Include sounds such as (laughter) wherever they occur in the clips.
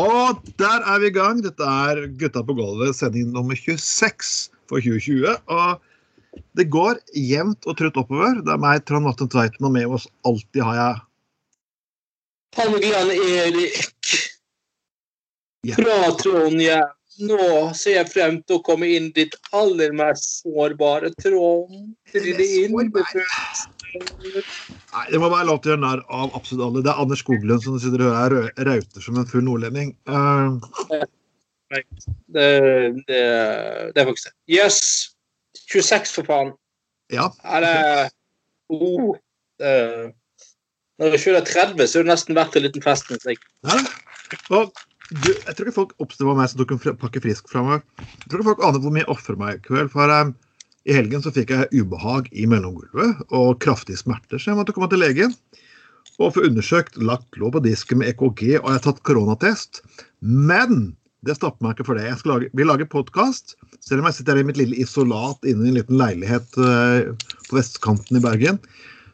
Og der er vi i gang. Dette er Gutta på gulvet, sending nummer 26 for 2020. Og det går jevnt og trutt oppover. Det er meg, Trond Vatn Tveiten, og med oss alltid har jeg Helgeland Erik Ja. fra Trondheim. Nå ser jeg frem til å komme inn ditt aller mest sårbare Trond. Til dine innbefølelser. Nei, Det må være lov til å gjøre narr av absolutt alle. Det er Anders Skoglund som sitter og hører rauter som en full nordlending. Uh... Det, det, det er faktisk det. Yes! 26, for faen. ja. Er det oh, det, Når jeg fyller 30, så er det nesten verdt en liten fest. jeg. Ja. Og du, jeg tror ikke folk oppstår meg som tok en pakke frisk fra meg. Jeg tror ikke folk aner hvor mye jeg ofrer meg i kveld. For eh, i helgen så fikk jeg ubehag i mellomgulvet og kraftige smerter, så jeg måtte komme til legen. Og få undersøkt, lagt lå på disken med EKG, og jeg har tatt koronatest. Men det stopper meg ikke for det. Jeg lage, vil lage podkast, selv om jeg sitter her i mitt lille isolat inne i en liten leilighet eh, på vestkanten i Bergen.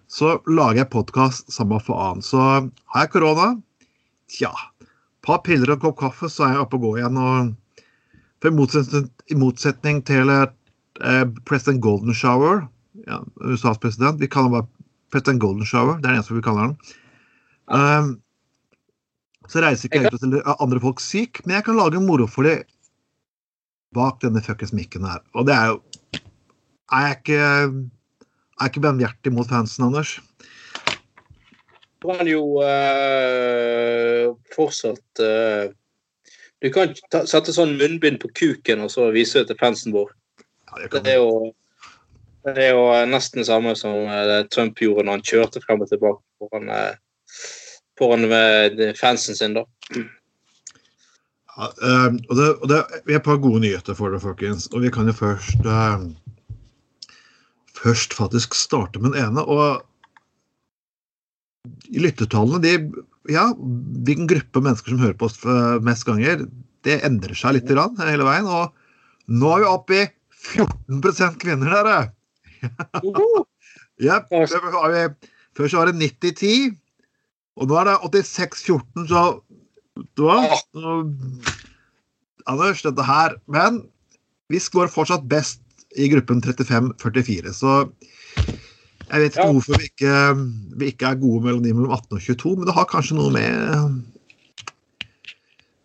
Så lager jeg podkast samme faen. Så har jeg korona, tja par piller og en kopp kaffe, så er jeg oppe og går igjen. Og for I motsetning til eh, president Golden Shower, ja, USAs president Vi kaller han bare president Golden Shower. Det er det eneste vi kaller han. Um, så reiser ikke jeg ut og stiller andre folk syk, men jeg kan lage moro for dem bak denne fuckings mikken her. Og det er jo Er jeg ikke er ikke benhjertig mot fansen, Anders? Du kan jo uh, fortsatt uh, Du kan ta, sette sånn munnbind på kuken og så vise det til fansen vår. Det er jo, det er jo nesten det samme som eh, Trump gjorde når han kjørte frem og tilbake foran, eh, foran eh, fansen sin. da. Ja, eh, og det, og det, vi har et par gode nyheter for det, folkens. Og vi kan jo først eh, Først faktisk starte med den ene. Og lyttertallene, de Ja, hvilken gruppe mennesker som hører på oss eh, mest ganger, det endrer seg litt grann, hele veien. Og nå er vi oppe i 14 kvinner, dere! Uhu! Yep. Før, så var det 90-10, og nå er det 86-14, så hva? så, Anders, dette her Men vi scorer fortsatt best i gruppen 35-44, så jeg vet ikke Ja. hvorfor vi ikke, vi ikke er gode mellom de mellom 18 og 22, men det har kanskje noe med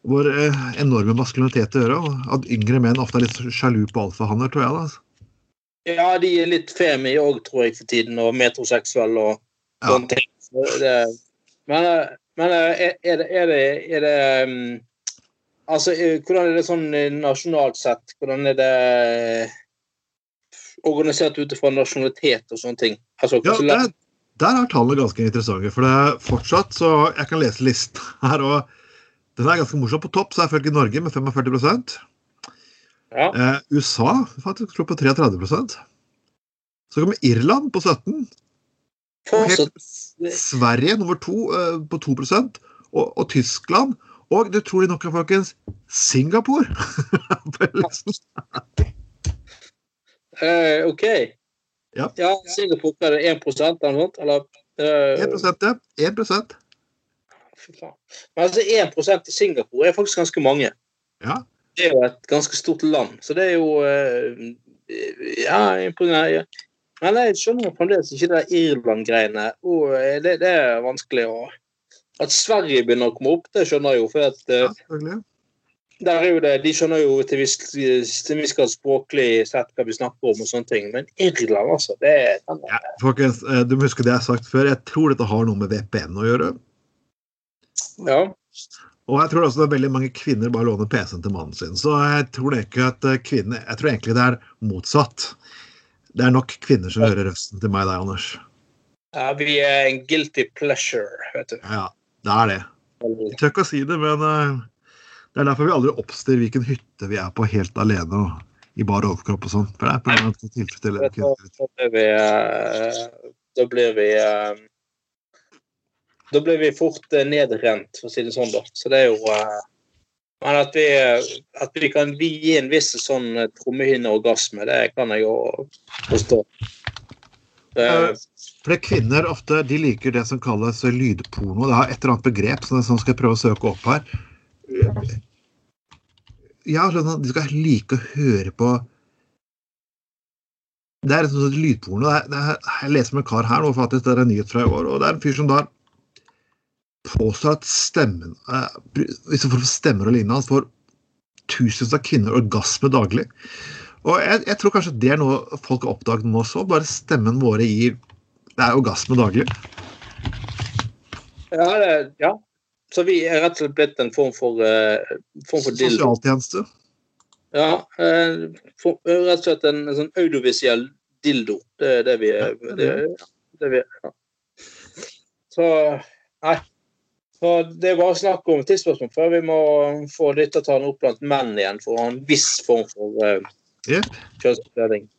vår eh, enorme maskulinitet å gjøre. At yngre menn ofte er litt sjalu på alfahanner, tror jeg. da. altså. Ja, de er litt femi òg, tror jeg, for tiden, og metroseksuelle og Ja. ting. Det, men eh, men eh, er det, er det, er det um, Altså, hvordan er det sånn nasjonalt sett? Hvordan er det organisert ut ifra nasjonalitet og sånne ting? Altså, Ja, der, der er tallene ganske interessante. For det er fortsatt, så Jeg kan lese listen her, og den er ganske morsom. På topp så er selvfølgelig Norge med 45 ja. eh, USA faktisk tror på 33% Så kommer Irland på 17 Helt, Sverige nummer to eh, på 2 og, og Tyskland. Og det tror de nok, folkens, Singapore. (laughs) uh, eh, OK. Ja. ja Singapore er det 1 eller sånt? Eller, uh, 1 ja. 1 Fy faen. Men altså 1 i Singapore er faktisk ganske mange. Ja. Det er jo et ganske stort land, så det er jo eh, Ja, imponerende. Men jeg skjønner fremdeles ikke det Irland-greiene. Eh, det, det er vanskelig å At Sverige begynner å komme opp, det skjønner jeg jo. For at, eh, ja, selvfølgelig. der er jo det, de skjønner jo til viss til viss grad språklig sett hva vi snakker om og sånne ting. Men Irland, altså. Det er Ja, folkens, du må huske det jeg har sagt før. Jeg tror dette har noe med VPN å gjøre. Ja. Og jeg tror også det er veldig mange kvinner bare låner PC-en til mannen sin. Så jeg tror ikke at eh, kvinner Jeg tror egentlig det er motsatt. Det er nok kvinner som hører røsten til meg der, Anders. ja. Vi er en guilty pleasure, vet du. Ja, det er det. Jeg tør ikke å si det, men eh, det er derfor vi aldri oppstiller hvilken hytte vi er på helt alene og i bar overkropp og sånn. For det er på en måte å tilfredsstille Da, da blir vi eh, Da blir vi eh, fort eh, nedrent, for å si det sånn, da. Så det er jo eh, Men at vi, at vi kan vi gi en viss sånn eh, trommehinneorgasme, det kan jeg jo forstå. For det kvinner ofte de liker det som kalles lydporno. Det har et eller annet begrep som jeg sånn skal prøve å søke opp her. Ja, sånn at de skal like å høre på Det er et sånt lydporno. Det er, det er, jeg leser med en kar her nå, faktisk, det er en nyhet fra i år, og det er en fyr som da påstår at stemmen eh, Hvis man får stemmer og lignende, får tusenvis av kvinner orgasme daglig. Og jeg, jeg, tror kanskje det er noe folk har oppdaget nå også. Bare stemmen våre gir Det er orgasme daglig. Ja, det, ja. Så vi er rett og slett blitt en form for, uh, form for. Sosialtjeneste. Ja, uh, for, rett og slett en, en sånn audiovisuell dildo. Det er det vi er. Det, det vi er ja. Så Nei. Så det er bare snakk om tidsspørsmål før vi må få lyttertallene opp blant menn igjen for å ha en viss form for uh, Yep. kjønnsoppdeling.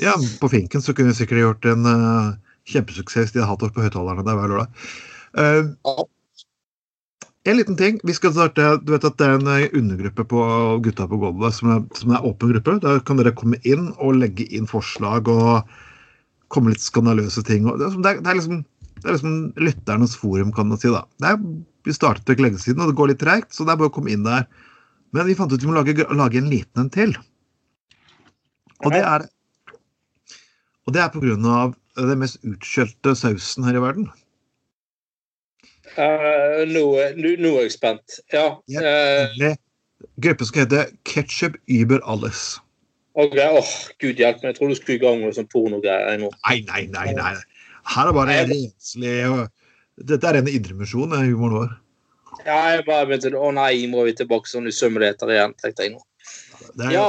Ja, på Finken så kunne vi sikkert gjort en uh, kjempesuksess de har hatt oss på høyttalerne der hver lørdag. Uh, Ja. en liten ting. Vi skal starte, du vet at det er en eh, undergruppe på Gutta på gulvet som er, som er åpen gruppe. Der kan dere komme inn og legge inn forslag og komme litt skandaløse ting. Det, er, det, er liksom, det er liksom lytternes forum, kan man si. da. Det er, vi startet for ikke lenge siden, og det går litt treigt, så det er bare å komme inn der. Men vi fant ut vi må lage, lage en liten en til. Og det er og det er på grunn av den mest utskjelte sausen her i verden. Uh, nå, nå, nå er jeg spent. Ja. Ja. eh, gruppen skal hete Ketchup über alles. OK. Åh, gud hjelpe meg. Jeg tror du skulle i gang med sånn pornogreier. Nei, nei, nei. nei. Her er bare renslig Dette er en indremisjon, er humoren vår. Ja, jeg bare begynte Å nei, må vi tilbake sånn usømmeligheter igjen, tenkte jeg nå. Er, Ja,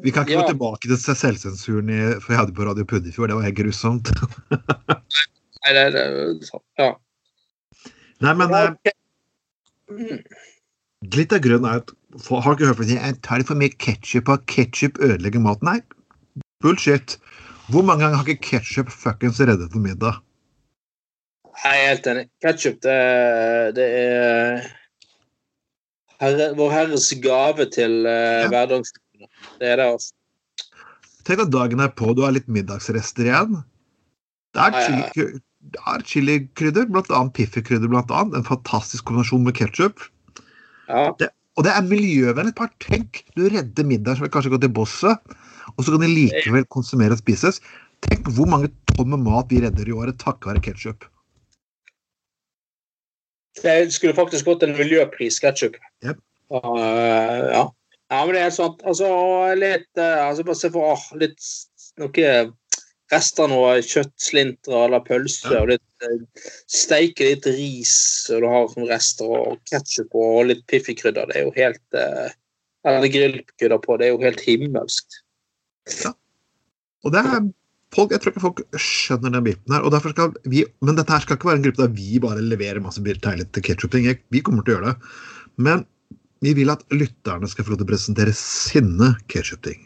vi kan ikke ja. gå tilbake til selvsensuren i, for jeg hadde på Radio Puddefjord. Det var helt grusomt. (laughs) nei, det, det, ja. Nei, men ja, okay. eh, litt av grunnen er at for, Har du ikke hørt på det? Jeg tar litt for mye ketsjup, og ketsjup ødelegger maten. Nei, bullshit. Hvor mange ganger har ikke ketsjup fuckings reddet en middag? Jeg er helt enig. Ketsjup, det, det er herre, Vår Herres gave til uh, Ja. hverdagslivet. Det er det, altså. Tenk at dagen er på, du har litt middagsrester igjen. Det er Ja, ja, ja. chili- chilikrydder, blant annet pifferkrydder, blant annet. En fantastisk kombinasjon med ketsjup. Ja. Og det er miljøvennlig. Bare tenk, du redder middag som kanskje går til bosset, og så kan de likevel konsumere og spises. Tenk hvor mange tonn med mat vi redder i året takket være ketsjup. Det skulle faktisk gått en miljøpris, ketsjup. Jep. ja. ja, men det er sånn. Altså, litt uh, altså, Bare se for uh, litt noe rester av noe kjøttslintre eller pølse, Ja. og litt eh, steike litt ris og du har som rester, og ketsjup og litt piffikrydder. Det er jo helt eh, Eller grillkrydder på. Det er jo helt himmelsk. Og det er folk, Jeg tror ikke folk skjønner den biten her. og derfor skal vi, Men dette her skal ikke være en gruppe der vi bare leverer masse tegnete ketsjup-ting. Vi kommer til å gjøre det. Men vi vil at lytterne skal få lov til å presentere sine ketsjupting.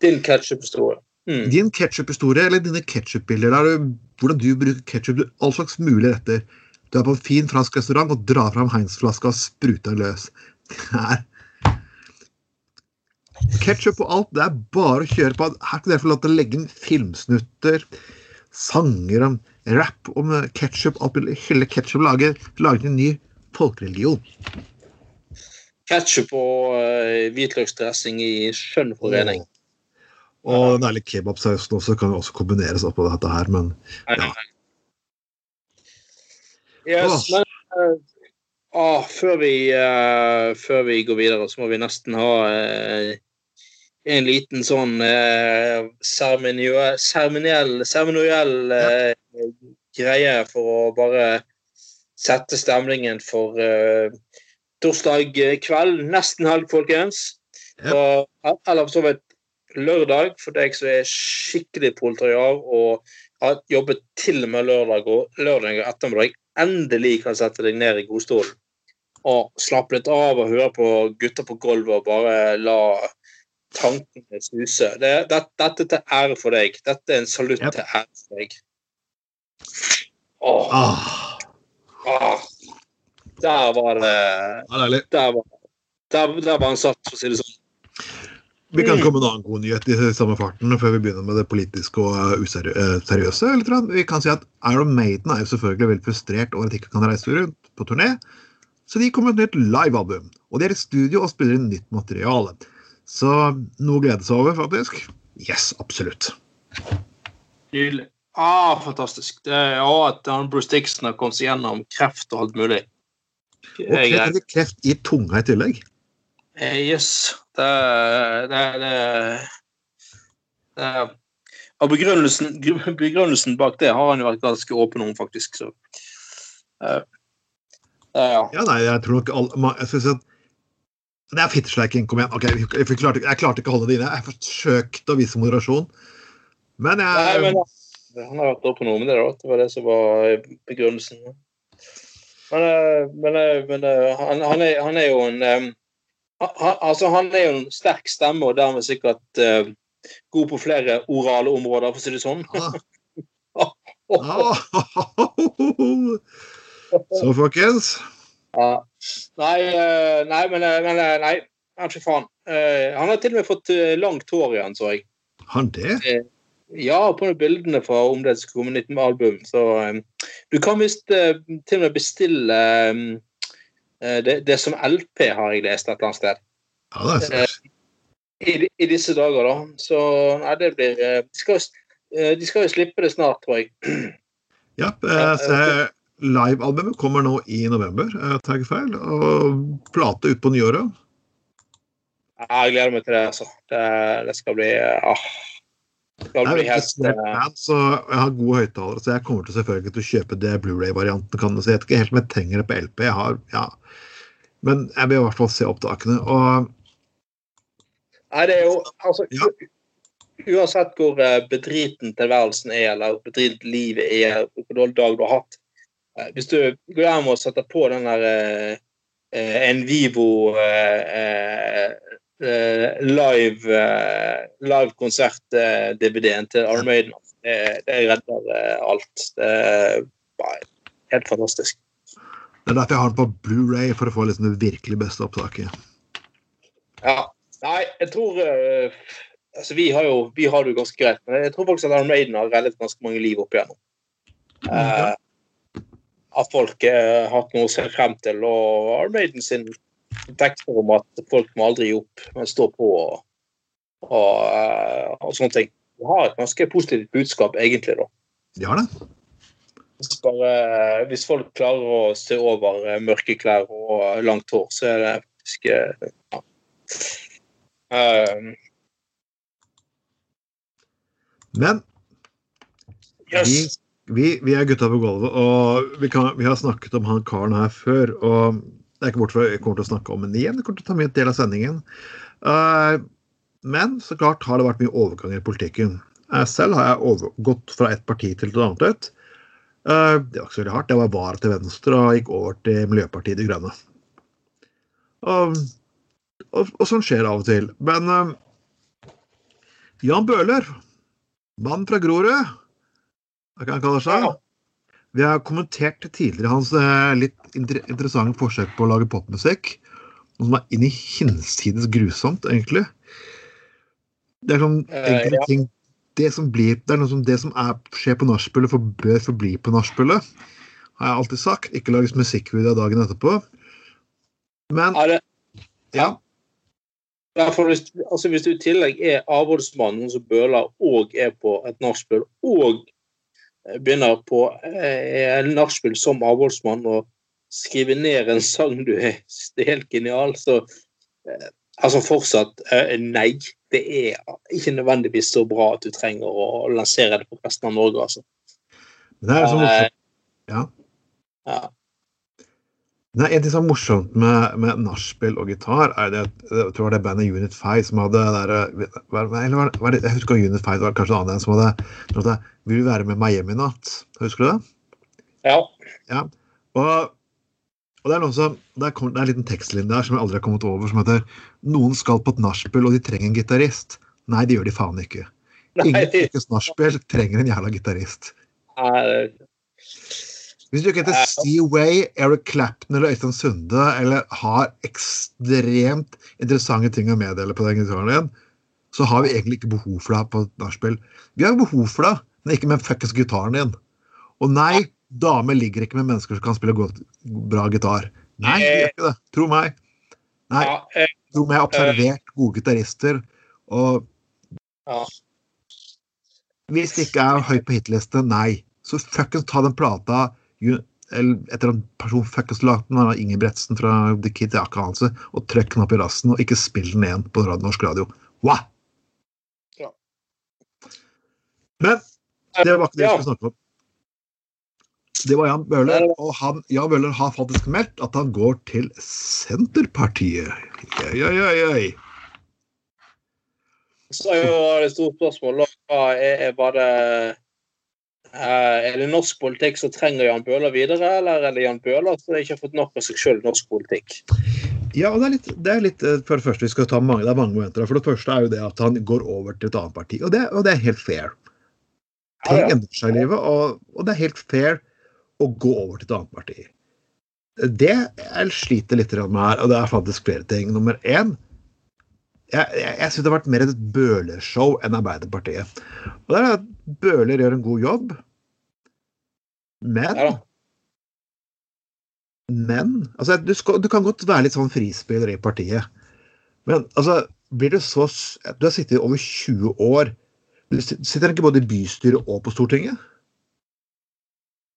Din ketsjuphistorie. Mm. Din ketsjuphistorie eller dine ketsjupbilder. Hvordan du bruker ketsjup. All slags mulige retter. Du er på en fin fransk restaurant og drar fram Heinz-flaska og spruter løs. Det er Ketsjup og alt. Det er bare å kjøre på. Her kan dere få lov til å legge inn filmsnutter, sanger om rap om ketsjup. Hylle ketsjup. Lage, lage en ny folkereligion. Ketsjup og uh, hvitløksdressing i skjønn forening. Og den ærlige kebabsausen også kan jo også kombineres oppå dette her, men Ja. Yes, men uh, ah, før, vi, uh, før vi går videre, så må vi nesten ha eh, en liten sånn uh, seremoniell eh, greie for å bare sette stemningen for eh, torsdag kveld. Nesten helg, folkens. Og, eller for så vidt lørdag, for deg som er skikkelig proletariat og har jobbet til og med lørdag og lørdag ettermiddag, endelig kan sette deg ned i godstolen og slappe litt av og høre på gutter på gulvet og bare la tankene suser. Det, det, dette er til ære for deg. Dette er en salutt Yep. til ære for deg. Åh, ah, åh. Der var det er. Der var, der, der var han satt, for å si det sånn. Vi kan Mm. komme med en annen god nyhet i samme farten før vi begynner med det politiske og useriøse. Vi kan si at Iron Maiden er jo selvfølgelig veldig frustrert over at de ikke kan reise rundt på turné. Så de kommer med et nytt livealbum. Og de er i studio og spiller inn nytt materiale. Så noe å glede seg over, faktisk. Yes, absolutt. Nydelig. Ah, fantastisk. Det er ja, at han Bruce Dixon har kommet seg gjennom kreft og alt mulig. Og kreft, kreft i tunga i tillegg. Eh, yes. Det, det, det, det Og begrunnelsen, begrunnelsen, bak det har han jo vært ganske åpen om, faktisk. Så. Uh, ja. ja, nei, jeg tror nok alle jeg synes at Det er fittesleiking. Kom igjen. Okay, jeg, jeg, klarte, jeg, klarte, ikke å holde det inne. Jeg forsøkte å vise moderasjon. Men jeg nei, men, Han har vært med det, da. Det var det som var begrunnelsen. Men, eh, men, eh, men han, han, er, han, er, jo en han, altså, han er jo en sterk stemme, og dermed sikkert uh, god på flere orale områder, for å si det sånn. Ah. (laughs) (laughs) Så, folkens ja. Nei, nei, men, men nei. Ikke faen. Han har til og med fått langt hår igjen, så jeg. Han det? Ja, på bildene fra om det skulle komme nytt album. Så du kan visst til og med bestille det, det, som LP, har jeg lest et eller annet sted. Ja, det er sant. i, I, disse dager, da. Så nei, det blir de, skal, de, skal, jo slippe det snart, tror jeg. Ja, uh, livealbumet kommer nå i november, tar jeg feil. Og plate ut på nyåret. Jeg gleder meg til det, altså. Det, det skal bli ah, jeg er veldig fan, så jeg har gode høyttalere, så jeg kommer til selvfølgelig til å kjøpe det Blu-ray-varianten. kan du si. Jeg vet ikke helt om jeg trenger det på LP. Jeg har, ja. Men jeg vil i hvert fall se opptakene. og Nei, det er jo altså, ja. Uansett hvor eh, bedriten tilværelsen er, eller bedritent livet er, hvor dårlig dag du har hatt eh, Hvis du går hjem og setter på den der eh, en Vivo eh, Eh, live livekonsert-DVD-en uh, til Armaden. Det, det redder alt. Det er helt fantastisk. Det er derfor jeg har den på Blu-ray for å få liksom det virkelig beste opptaket. Ja. Nei, jeg tror altså Vi har jo vi har det jo ganske greit, men jeg tror faktisk at Armaden har reddet ganske mange liv opp igjennom. Mm, at folk har hatt noe å se frem til, og Armaden sin tekster om at folk må aldri gi opp, men stå på og, og, eh, og sånne ting. De har et ganske positivt budskap, egentlig, da. De har det. Hvis, bare, hvis folk klarer å se over eh, mørke klær og langt hår, så er det faktisk eh, ja. Um, Men yes. Vi, vi, er gutta på gulvet, og vi, kan, vi, har snakket om han karen her før. og det er ikke bort fra jeg kommer til å snakke om ham igjen. Jeg kommer til å ta mye del av sendingen. Uh, men så klart har det vært mye overganger i politikken. Uh, selv har jeg over, gått fra et parti til et annet et. Uh, det var ikke så veldig hardt. Jeg var vara til venstre og gikk over til Miljøpartiet De Grønne. Og, og, og, sånn skjer det av og til. Men Jan Bøhler, mann fra Grorud, hva kan kalle seg? Vi har kommentert tidligere hans eh, litt interessante forsøk på å lage popmusikk. Noe som er inn i hinsides grusomt, egentlig. Det er sånn enkelte uh, ja. ting Det som blir Det er noe som det som er, skjer på nachspielet, for, bør forbli på nachspielet. Har jeg alltid sagt. Ikke lages musikkvideo dagen etterpå. Men ja. ja. ja for hvis, altså hvis du i tillegg er avholdsmann, som bøler, og er på et nachspiel, og begynner på eh, nachspiel som avholdsmann og skrive ned en sang du er, helt genial, så eh, Altså fortsatt eh, nei. Det er ikke nødvendigvis så bra at du trenger å lansere det på resten av Norge, altså. Det er sånn. Ja. ja. Nei, en ting som er morsomt med, med nachspiel og gitar, er det jeg tror det er bandet Unit 5 som hadde der, eller var det, Jeg husker Unit 5 var kanskje en annen som hadde 'Vil du være med meg hjem i natt'? Husker du det? Ja. ja. Og, og, det er noen som, det er, det er en liten tekstlinje der som jeg aldri har kommet over, som heter 'Noen skal på et nachspiel, og de trenger en gitarist'. Nei, det gjør de faen ikke. Ingen som trenger en jævla gitarist. Hvis du ikke heter Steve Way, Eric Clapton eller Øystein Sunde, eller har ekstremt interessante ting å meddele på den gitaren din, så har vi egentlig ikke behov for deg på et nachspiel. Vi har behov for deg men ikke med fuckings gitaren din. Og nei, damer ligger ikke med mennesker som kan spille godt, bra gitar. Nei, de gjør ikke det. Tro meg. Nei, eh, tro meg, jeg har observert gode gitarister, og hvis det ikke er høyt på hitliste, nei. Så fuckings ta den plata etter en person fuckas laten av var det Inger Bretsen fra The Kid hans, og trykk den opp i rassen, og ikke spill den igjen på norsk radio. Wow! Ja. Men det var ikke det vi skulle snakke om. Det var Jan Bøhler, og han, Jan Bøhler har faktisk meldt at han går til Senterpartiet. Oi, oi, oi. Så er jo det store spørsmålet hva er, bare eh, Er det norsk politikk som trenger Jan Bøhler videre, eller er det Jan Bøhler som ikke har fått nok av seg sjøl norsk politikk? Ja, og det er litt, det er litt eh, For det første, vi skal ta mange, det er mange momenter. For det første er jo det at han går over til et annet parti, og det, og det er helt fair. Ja, Ting ja. endrer seg i livet, og, og det er helt fair å gå over til et annet parti. Det jeg sliter litt med her, og det er faktisk flere ting. Nummer én Jeg, jeg, jeg syns det har vært mer et Bøhler-show enn Arbeiderpartiet. Og det er at Bøhler gjør en god jobb, men Ja. Men altså, du, skal, du kan godt være litt sånn frispiller i partiet. Men altså, blir det så Du har sittet i over 20 år. Du sitter ikke både i bystyret og på Stortinget?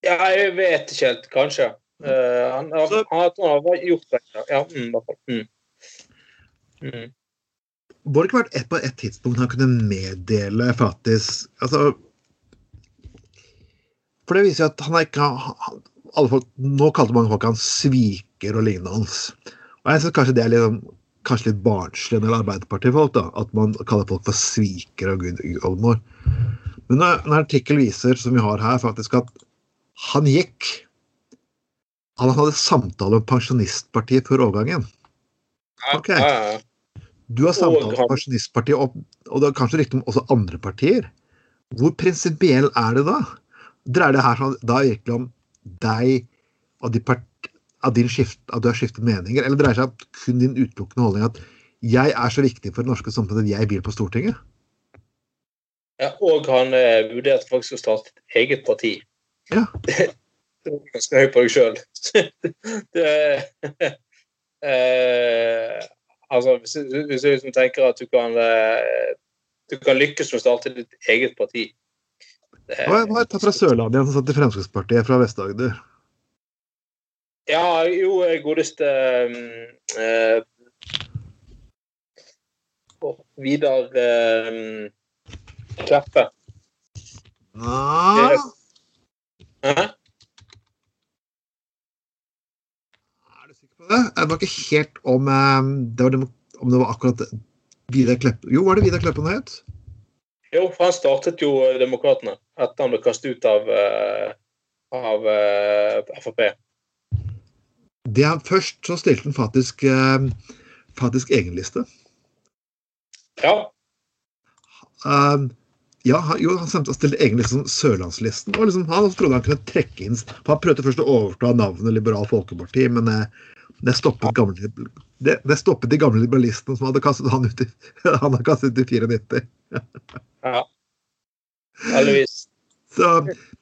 Ja, jeg vet ikke helt, kanskje. Uh, han, han, han, han har gjort det. Ja, mm, i hvert fall. Mm. Mm. Burde det ikke vært et, på et tidspunkt han kunne meddele faktisk altså, For det viser jo at han er ikke alle folk, Nå kalte mange folk han sviker og lignende hans. Og jeg synes kanskje det er litt, kanskje litt barnslig en del Arbeiderpartifolk, da, at man kaller folk for svikere og gud oldemor. Men en artikkel viser, som vi har her, faktisk at han gikk Han hadde samtale med Pensjonistpartiet før overgangen. Ok. Du har samtalt med Pensjonistpartiet, og, og det er kanskje riktig om også andre partier. Hvor prinsipiell er det da? Dreier det her sånn, da virkelig om deg og de part, din skift, at du har skiftet meninger, eller dreier det seg om kun din utelukkende holdning at jeg er så viktig for det norske samfunnet at jeg vil på Stortinget? Ja, og han eh, vurderte faktisk å starte et eget parti. Ja. (laughs) Det er ganske høy på deg sjøl. (laughs) (laughs) eh, Altså, hvis, du- hvis du liksom tenker at du kan eh, du kan lykkes med å starte ditt eget parti det, Hva hva er det fra Sørlandet som satt i Fremskrittspartiet fra Vest-Agder? Ja, jo, eh, godeste eh, å, Vidar eh, Kleppe. Ah, Hæ? er du sikker på det? Jeg var ikke helt om eh, det var, om det var akkurat Vidar Kleppe Jo, var det Vidar Kleppe han het? Jo, for han startet jo eh, Demokratene etter han ble kastet ut av, eh, av eh, Frp. Det han Først så stilte han faktisk, faktisk egenliste. Ja. Uh, ja, han, jo, han stilte egenliste som Sørlandslisten. og liksom, Han trodde han kunne trekke inn for Han prøvde først å overta navnet Liberal Folkeparti, men eh, det stoppet gamle det, det stoppet de gamle liberalistene som hadde kastet han ut i, (laughs) han hadde kastet ut i 94. (laughs) ja. Heldigvis. Så,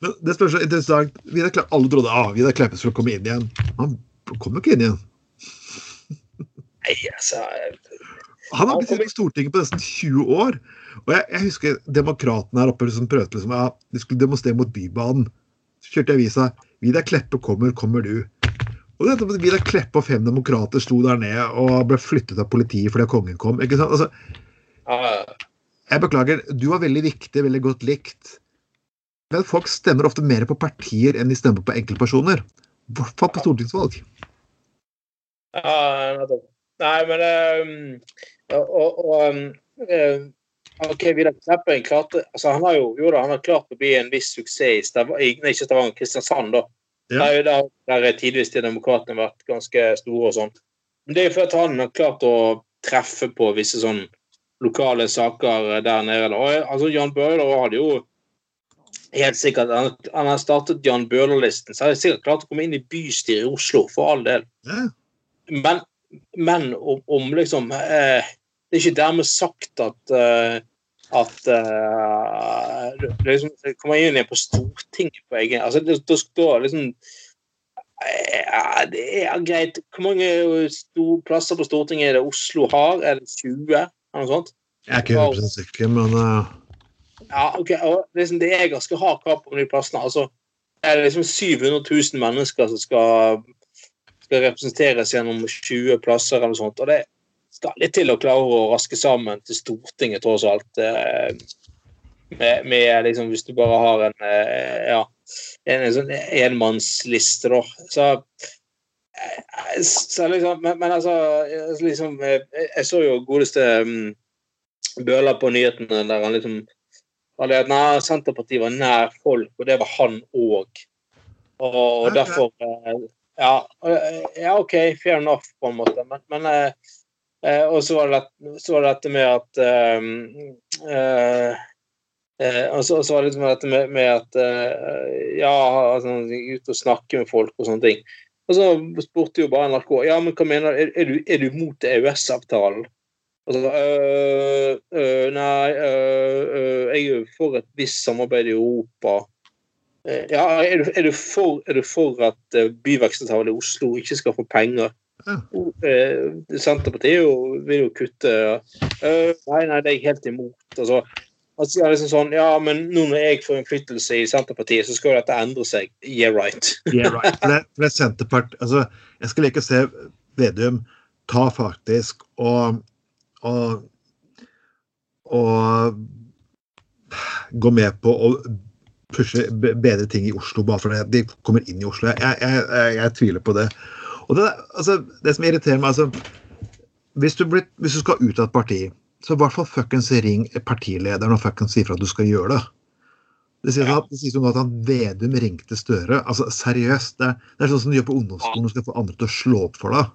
men det spørs så interessant. Vidar Kleppe, alle trodde ah, Vidar Kleppe skulle komme inn igjen. Han kom jo ikke inn igjen. (laughs) Nei, altså Han har ikke sittet på Stortinget på nesten 20 år. Og jeg, jeg husker demokratene her oppe som prøvde liksom, ja, de skulle demonstrere mot Bybanen. Så kjørte jeg avisa 'Vidar Kleppe kommer, kommer du'. Og det, Vidar Kleppe og fem demokrater sto der nede og ble flyttet av politiet fordi kongen kom. ikke sant? Altså, jeg beklager, du var veldig viktig, veldig godt likt. Men folk stemmer ofte mer på partier enn de stemmer på enkeltpersoner. I hvert fall på stortingsvalg. ja. Nei, men øh, Og, og, ehm, OK, Vidar Kleppen klarte altså Han har jo jo da, han har klart å bli en viss suksess i Stavanger, ikke Stavanger, Kristiansand, da. Ja. Der, der, der er tidvis de demokratene vært ganske store og sånn. Men det er jo fordi han har klart å treffe på visse sånn lokale saker der nede. Og, altså, Jan Bøhler hadde jo helt sikkert Han, han har startet Jan Bøhler-listen, så hadde han sikkert klart å komme inn i bystyret i Oslo, for all del. Ja. Men, men om, om liksom eh, Det er ikke dermed sagt at eh, at uh, liksom, kommer inn igjen på Stortinget på egen altså, det, det står liksom Ja, det er greit. Hvor mange sto- plasser på Stortinget er det Oslo har? Er det 20? Eller noe sånt? Jeg er ikke 100 sikker, men uh... Ja, ok. Og liksom, det er ganske hard krav på de plassene. Altså, det er liksom 700 000 mennesker som skal, skal representeres gjennom 20 plasser eller noe sånt. Og det skal litt til å klare å raske sammen til Stortinget, tross alt. eh, Med, med liksom, hvis du bare har en eh, ja, en, en sånn enmannsliste, da. Så, eh, så liksom, men, men altså liksom, eh, Jeg så jo godeste mm, Bøhler på nyhetene der han liksom var at nei, Senterpartiet var nær folk, og det var han òg. Og, og okay. derfor ja, ja, OK, fair enough, på en måte. Men, men Og så var, det, så var det dette med at eh, eh, eh, og så, og så var det liksom dette med, med at eh, Ja, altså, ut og snakke med folk og sånne ting. Og så spurte jo bare NRK ja, men hva mener du, er, er du, er du mot EØS-avtalen. Og så, øh, øh, nei, øh, jeg er jo for et visst samarbeid i Europa. Eh, ja, er du, er du, for, er du for at eh, byvekstavtalen i Oslo ikke skal få penger? Eh, Senterpartiet er jo, vil jo kutte eh, Nei, nei, det er jeg helt imot. Altså, han sier liksom sånn Ja, men nå når jeg får innflytelse i Senterpartiet, så skal jo dette endre seg. Yeah, right. (laughs) yeah, right. For det, for det er Senterpart altså, Jeg skal like å se Vedum ta faktisk og og, og gå med på å pushe bedre ting i Oslo bare fordi de kommer inn i Oslo. Jeg, jeg, jeg, jeg tviler på det. Og det, altså, det som irriterer meg altså, hvis, du blir, hvis du skal ut av et parti, så i hvert fall fuckings ring partilederen og fuckings si fra at du skal gjøre det. Det sies, Ja. jo nå at han Vedum ringte Støre. Altså, seriøst. Det, det er sånn som du gjør på ungdomsskolen når du skal få andre til å slå opp for deg.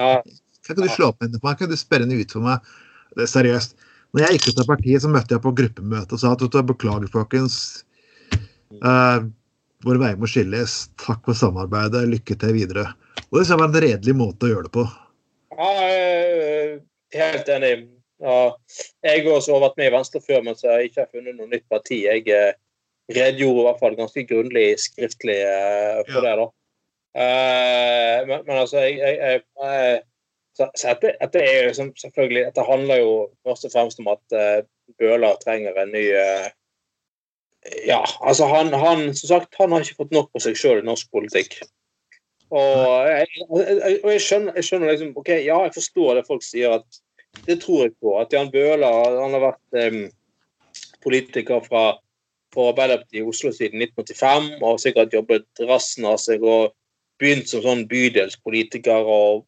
Ja, Kan du slå opp henne på meg? Kan du spørre henne ut for meg? Det er seriøst. Når jeg gikk ut av partiet, så møtte jeg på gruppemøte og sa at beklager, folkens. Uh, våre veier må skilles. Takk for samarbeidet. Lykke til videre. Og det synes jeg var en redelig måte å gjøre det på. Ja, er helt enig. Ja, jeg har også vært med i Venstre før, men så har jeg ikke funnet noe nytt parti. Jeg eh, redegjorde i hvert fall ganske grundig skriftlig eh, for Ja. det, da. Eh, men, men altså, jeg, jeg, jeg, så, så dette, dette er jo selvfølgelig Dette handler jo først og fremst om at uh, Bøhler trenger en ny eh, Ja, altså han, han Som sagt, han har ikke fått nok på seg sjøl i norsk politikk. Og jeg, og jeg, skjønner, jeg skjønner liksom OK, ja, jeg forstår det folk sier, at det tror jeg på. At Jan Bøhler han har vært um, politiker fra for Arbeiderpartiet i Oslo siden 1985 og har sikkert jobbet rassen av seg og begynt som sånn bydelspolitiker og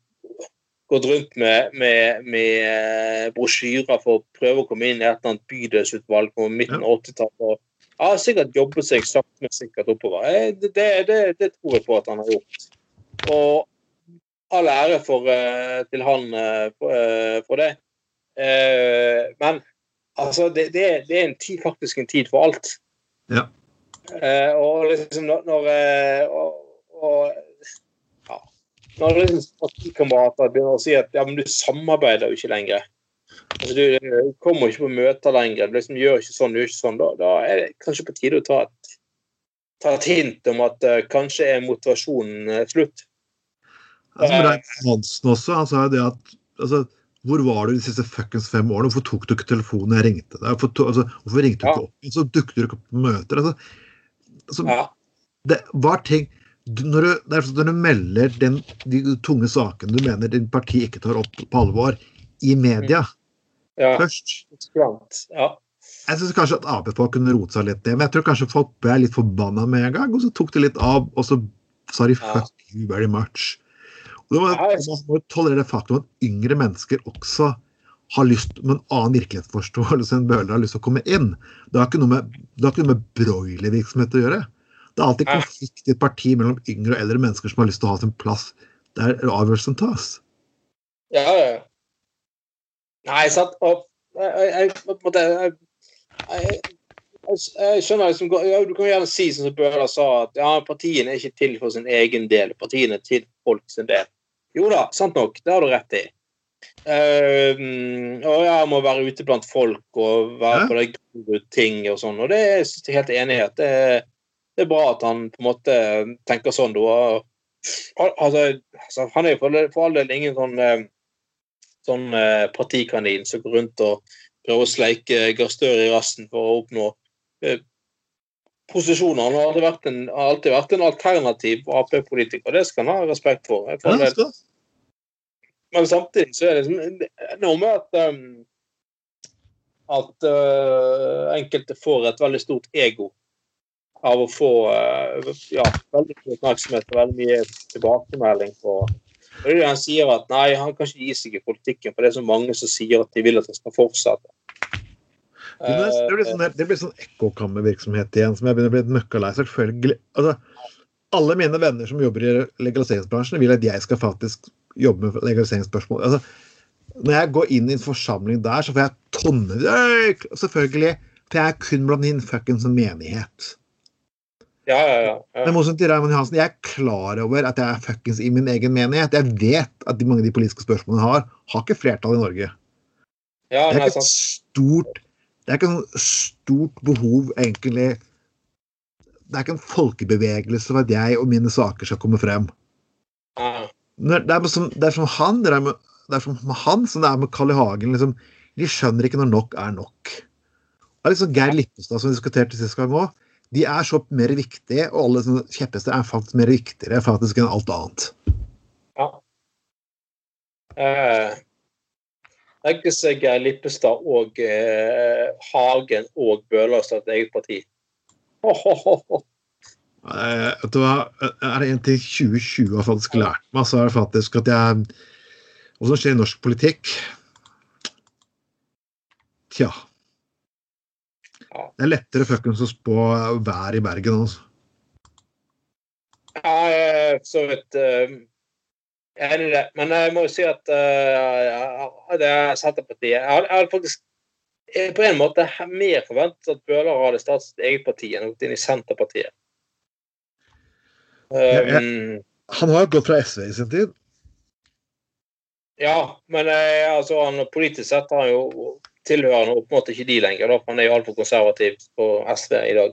gått rundt med, med, med brosjyrer for å prøve å komme inn i et eller annet bydelsutvalg på midten av 80-tallet. og Har sikkert jobbet seg sakte, men sikkert oppover. Det, det, det, det tror jeg på at han har gjort. Og all ære for, eh, til han eh, for, eh, for det. Men altså, det, det, det er en tid, faktisk en tid for alt. Ja. Og liksom når, når og, og, ja, når liksom partikamerater begynner å si at ja, men du samarbeider jo ikke lenger. Altså, du, du kommer ikke på møter lenger. Du liksom gjør ikke sånn, du gjør ikke sånn. Da, da er det kanskje på tide å ta et, ta et hint om at uh, kanskje er motivasjonen slutt. Altså, Reif Hansen også, han sa jo det at altså, Hvor var du de siste fuckings fem årene? Hvorfor tok du ikke telefonen jeg ringte deg? Hvorfor, to, altså, hvorfor ringte du Ja. ikke opp? Så dukket du ikke opp på møter. Altså, altså, Ja. det var ting du, når, du, det er sånn når du melder den, de tunge sakene du mener din parti ikke tar opp på alvor, i media ja. først Ja. Jeg syns kanskje at Ap-folk kunne rote seg litt ned, men jeg tror kanskje folk ble litt forbanna med en gang, og så tok de litt av, og så sa de fuck you very much. Man må tolerere det faktum at yngre mennesker også har lyst med en annen virkelighetsforståelse enn Bøhler har lyst til å komme inn. Det har ikke noe med, ikke noe med broilervirksomhet å gjøre. Det er alltid konflikt i et parti mellom yngre og eldre mennesker som har lyst til å ha sin plass der avgjørelsen tas. Ja, ja. Nei, sant. Og jeg, jeg, jeg, jeg, skjønner liksom Du kan gjerne si som Bøhler sa, at ja, partiene er ikke til for sin egen del. Partiene er til folk sin del. Jo da, sant nok. Det har du rett i. Uh, og jeg må være ute blant folk og være Ja. på de gode ting og sånn. Og det er jeg helt enig i. at det, det er bra at han på en måte tenker sånn. Da. altså, altså, Han er jo for, for all del ingen sånn, eh, sånn eh, partikanin som går rundt og prøver å sleike Gahr Støre i rassen for å oppnå eh, posisjoner. Han har alltid vært en, har alltid vært en alternativ Ap-politiker. Det skal han ha respekt for. Ja, men samtidig så er det liksom noe med at um, at uh, enkelte får et veldig stort ego av å få uh, ja, veldig mye oppmerksomhet og veldig mye tilbakemelding på og det er det han sier at nei, han kan ikke gi seg i politikken, for det er så mange som sier at de vil at han skal fortsette. Det blir, Eh, sånn, det blir sånn ekkokammervirksomhet igjen, som jeg begynner å bli møkkalei. Selvfølgelig. Altså, alle mine venner som jobber i legaliseringsbransjen, vil at jeg skal faktisk jobbe med legaliseringsspørsmål. Altså, når jeg går inn i en forsamling der, så får jeg tonner Selvfølgelig. For jeg er kun blant din fuckings menighet. ja, ja, ja, ja. Men motsatt til Raymond Johansen, jeg er klar over at jeg er fuckings i min egen menighet. Jeg vet at de mange av de politiske spørsmålene jeg har, har ikke flertall i Norge. ja Det er ikke et stort Det er ikke noe stort behov, egentlig Det er ikke en folkebevegelse for at jeg og mine saker skal komme frem. Det er som, det er som han, det er, med, det er som han som det er med Carl I. Hagen. Liksom, de skjønner ikke når nok er nok. Det er liksom Geir Lippestad, som vi diskuterte sist gang òg. De er så mer viktige, og alle sånne kjepphester er faktisk mer viktigere faktisk enn alt annet. Ja. Eh, Legger seg Geir Lippestad og eh, Hagen og Bøhler som et eget parti. Oh, oh, oh. Eh, vet du hva, er det en til 2020 har faktisk lært meg, så er det faktisk at jeg Hva som skjer i norsk politikk Tja. Det er lettere fuckings å spå vær i Bergen, altså. Ja, for så vidt eh, enig i det. Men jeg må jo si at eh, det er Senterpartiet Jeg hadde, faktisk eh, på en måte mer forventet at Bøhler hadde startet sitt eget parti enn gått inn i Senterpartiet. Um, Han har jo gått fra SV i sin tid. Ja, men eh, altså, han, politisk sett har han jo tilhørende på en måte ikke de lenger. Da, for han er jo altfor konservativ på SV i dag.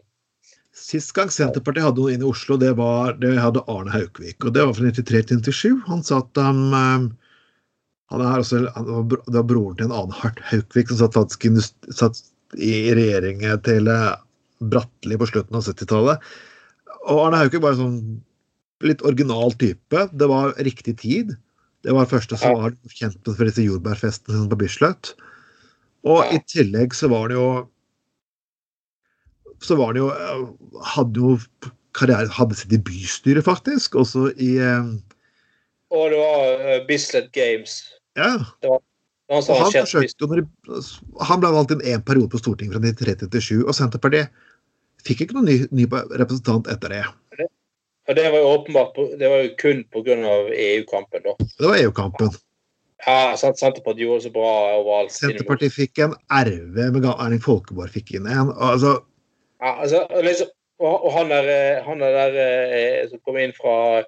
Sist gang Senterpartiet hadde noen inn i Oslo, det var det hadde Arne Haukvik. og Det var fra 93 til 97. Han sa at um, han er også, Det var broren til en annen Hart Haukvik som satt faktisk satt i regjeringen til eh, Bratteli på slutten av 70-tallet. Og Arne Haukvik var en sånn litt original type. Det var riktig tid. Det var første som var kjent for disse jordbærfestene på Bislett. Og i tillegg så var det jo så var det jo eh, Hadde jo karriere Hadde sitt i bystyret, faktisk. Også i eh, Og det var uh, Bislett Games. Ja. Han, var Og han arrangerte forsøkte når Han ble valgt inn én periode på Stortinget fra 93 til 97, og Senterpartiet fikk ikke noen ny, ny representant etter det. Og det var jo åpenbart det var jo kun pga. EU-kampen, da. Det var EU-kampen. Ja, sant, Senterpartiet gjorde det så bra overalt. Senterpartiet fikk en RV med Erling Folkeborg fikk inn en. Altså, Ja, altså, liksom, og, og han der, eh, han der eh, som kom inn fra,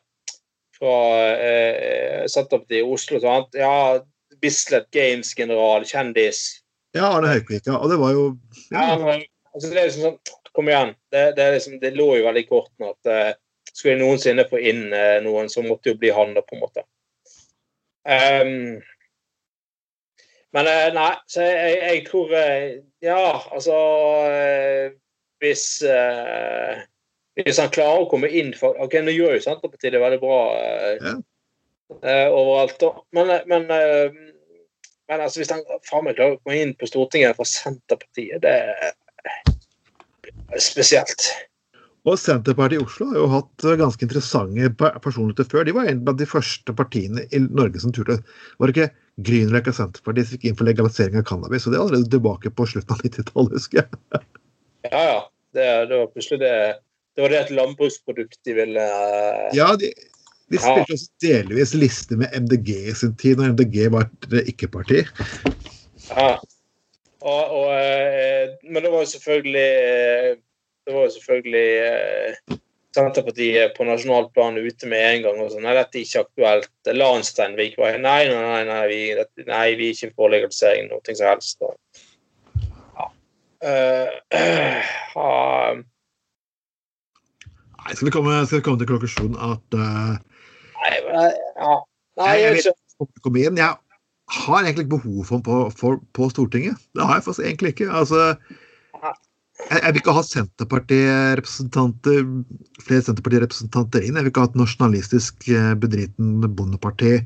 fra eh, Senterpartiet i Oslo, sant? ja, Bislett Games-general, kjendis. ja, Arne Haukvik, ja. Og det var jo Ja, ja, altså, det er liksom sånn, Kom igjen. Det, det, liksom, det lå jo veldig i kortene at eh, skulle jeg noensinne få inn eh, noen, så måtte jo bli han, da, på en måte. Um, men eh, nei, så jeg, jeg tror eh, Ja, altså eh, Hvis eh, hvis han klarer å komme inn for Ok, nå gjør jo Senterpartiet det veldig bra eh, Ja. eh, overalt. Men, men, eh, men altså, hvis han faen meg klarer å komme inn på Stortinget fra Senterpartiet, det er spesielt. Og Senterpartiet i Oslo har jo hatt eh, ganske interessante pe- personligheter før. De var en blant de første partiene i Norge som turte Var det ikke Grünerløkka Senterpartiet som gikk inn for legalisering av cannabis? Og det er allerede tilbake på slutten av 90-tallet, husker jeg. (laughs) Ja, ja. Det, det var plutselig det Det var det et landbruksprodukt de ville eh, Ja, de, de Ja. spilte også delvis liste med MDG i sin tid, når MDG var et eh, ikke-parti. Ja. Og, og, eh, men det var jo selvfølgelig Det var jo selvfølgelig Senterpartiet på nasjonalt plan ute med en gang. og sånn, Nei, dette er ikke aktuelt. Landsteinvik var Nei, nei, nei, nei, vi, dette, nei, vi er ikke for legalisering noe som helst. Og, ja. Eh, (clears throat) ja. Nei, skal vi komme, skal vi komme til konklusjonen at eh, ja. Nei, jeg, jeg, kom jeg har egentlig ikke behov for den på, for, på, Stortinget. Det har jeg faktisk egentlig ikke. Altså, jeg, jeg vil ikke ha Senterpartirepresentanter, flere Senterpartirepresentanter inn. Jeg vil ikke ha et nasjonalistisk eh, bedriten bondeparti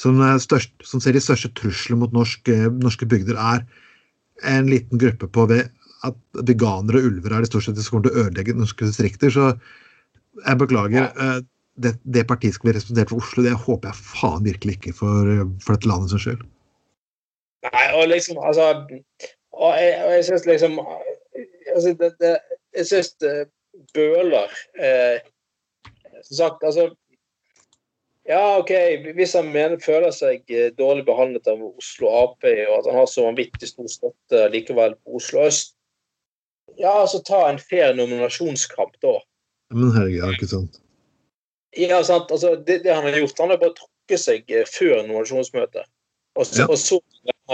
som, størst, som ser de største truslene mot norsk, norske bygder, er en liten gruppe på ved at veganere og ulver er det stort sett som kommer til å ødelegge norske distrikter. Så jeg beklager. Ja. Eh, det, det, partiet skal bli representert for Oslo, det håper jeg faen virkelig ikke for, for dette landet sin skyld. Nei, og liksom, altså Og jeg, og jeg syns liksom altså, det, det, Jeg syns Bøhler eh, Som sagt, altså Ja, OK, hvis han mener, føler seg eh, dårlig behandlet av Oslo Ap, og at han har så vanvittig stor støtte likevel på Oslo øst, ja, altså ta en fair nominasjonskamp, da. Men herregud, ikke sant? Ja, sant. Altså, det, det, han har gjort, han har bare trukket seg eh, før nominasjonsmøtet. Og så, ja. og så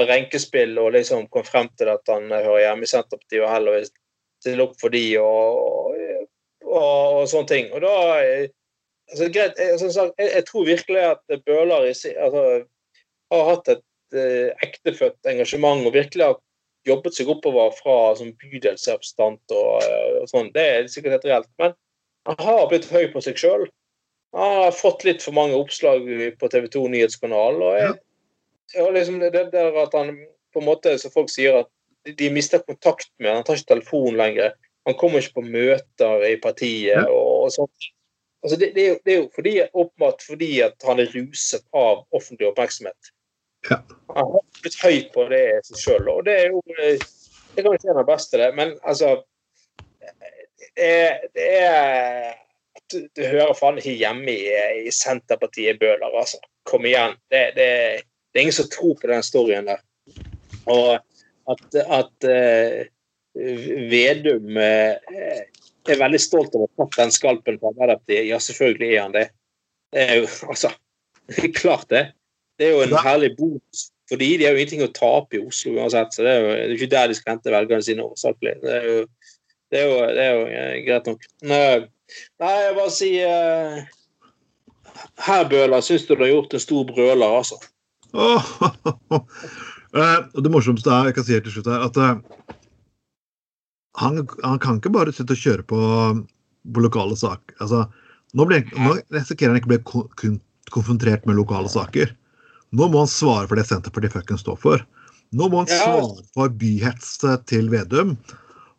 renkespill og liksom kom frem til at han hører hjemme i Senterpartiet og heller vil stille opp for de og, og, og, sånne ting. Og da eh, altså, greit, jeg, sagt, jeg, jeg, tror virkelig at Bøhler altså, har hatt et eh, ektefødt engasjement og virkelig har jobbet seg oppover fra som bydelsrepresentant og, og sånn. Det er sikkert helt reelt. Men han har blitt høy på seg sjøl. Han har fått litt for mange oppslag på TV 2 nyhetskanal. og jeg, jeg liksom det der at han på en måte, som folk sier, at de mister kontakt med han. tar ikke telefon lenger. Han kommer ikke på møter i partiet og, og sånt. Altså det, det, er jo, det, er jo, fordi, åpenbart fordi at han er ruset av offentlig oppmerksomhet. Ja. Han har blitt høy på det seg sjøl, og det er jo det kan ikke være det beste, det. Men altså det, det er du, du hører faen ikke hjemme i, i Senterpartiet Bøhler, altså. Kom igjen. Det, det, det, er ingen som tror på den storyen der. Og at, at uh, Vedum uh, er veldig stolt over å ha tatt den skalpen på Arbeiderpartiet, ja, selvfølgelig er han det. Det er jo (laughs) altså Klart det. Det er jo en herlig bonus for de. De har jo ingenting å tape i Oslo uansett, så det er jo det er ikke der de skal hente velgerne sine årsakelig. Det det det er jo uh, greit nok. Men, Nei, jeg bare sier uh, Her, Bøhler, syns du du har gjort en stor brøler, altså. Oh, oh, uh, det morsomste er, jeg kan si helt til slutt her, at uh, han, han, kan ikke bare sitte og kjøre på, på lokale saker. Altså, nå, ble, nå risikerer han ikke å bli kun konfrontert med lokale saker. Nå må han svare for det Senterpartiet fuckings står for. Nå må han svare for byhets til Vedum.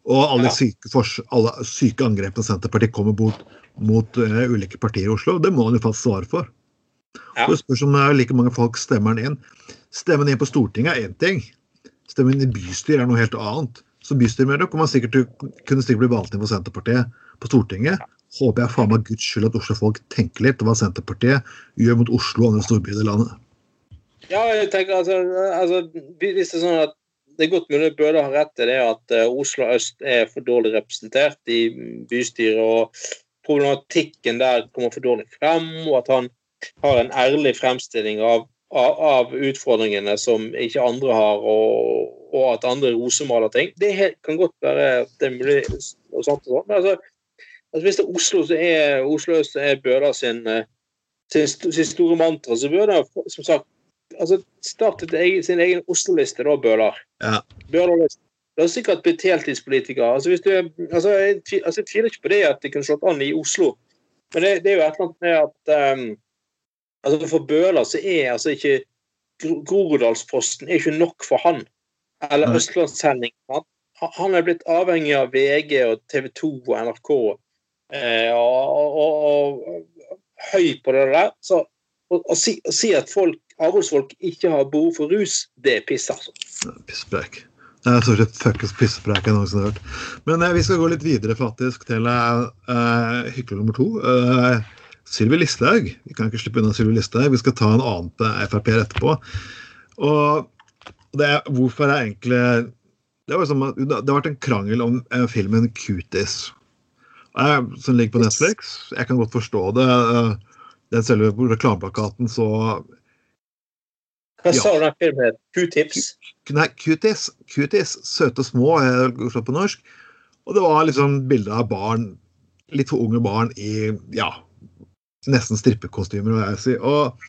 Og alle, syke, alle syke angrepene Senterpartiet kommer mot, mot uh, ulike partier i Oslo, det må han jo faktisk svare for. Ja. Så det spørs om uh, like mange folk stemmer han inn. Stemmen inn på Stortinget er én ting. Stemmen inn i bystyret er noe helt annet. Så bystyremedlem kommer man sikkert kunne sikkert bli valgt inn for Senterpartiet på Stortinget. Håper jeg faen meg guds skyld at Oslo-folk tenker litt hva Senterpartiet gjør mot Oslo og andre storbyer i landet. Ja, jeg tenker altså, altså Hvis det er sånn at det er godt mulig Bøhler har rett i det at eh, Oslo øst er for dårlig representert i bystyret, og problematikken der kommer for dårlig frem, og at han har en ærlig fremstilling av, av, utfordringene som ikke andre har, og, og at andre rosemaler ting. Det kan godt være det er mulig og sånt og sånt. Men altså, altså hvis det er Oslo, så er Oslo øst er Bøhler sin, eh, sin, sin store mantra. Så bør det som sagt altså, startet sin egen Oslo-liste, da, Bøhler. Ja. Det har sikkert blitt heltidspolitiker. Altså, hvis du, altså, jeg, altså, jeg tviler ikke på det at de kunne slått an i Oslo, men det, det er jo et eller annet med at um, altså For Bøhler så er altså ikke Groruddalsposten er ikke nok for han. Eller Østlandssending. Han, han er blitt avhengig av VG og TV 2 og NRK eh, og, og, og, høy på det der. Så å si, si, at folk avholdsfolk ikke har behov for rus, det er piss, altså. Pisspreik. Det er stort sett fuckings pisspreik jeg noensinne har hørt. Men eh, vi skal gå litt videre faktisk til eh, hykler nummer to. Uh, Sylvi Listhaug. Vi kan ikke slippe unna Sylvi Listhaug. Vi skal ta en annen Frp-er etterpå. Og det er, hvorfor er egentlig det, var som, det har vært en krangel om uh, filmen 'Cuties', som ligger på Netflix. Jeg kan godt forstå det. Uh, den selve reklameplakaten så hva ja. sa du den filmen het? Q-tips? Nei, Q-tips. Q-tips, Søte små, er på norsk. Og det var liksom bilder av barn, litt for unge barn i ja, nesten strippekostymer, jeg si. Og,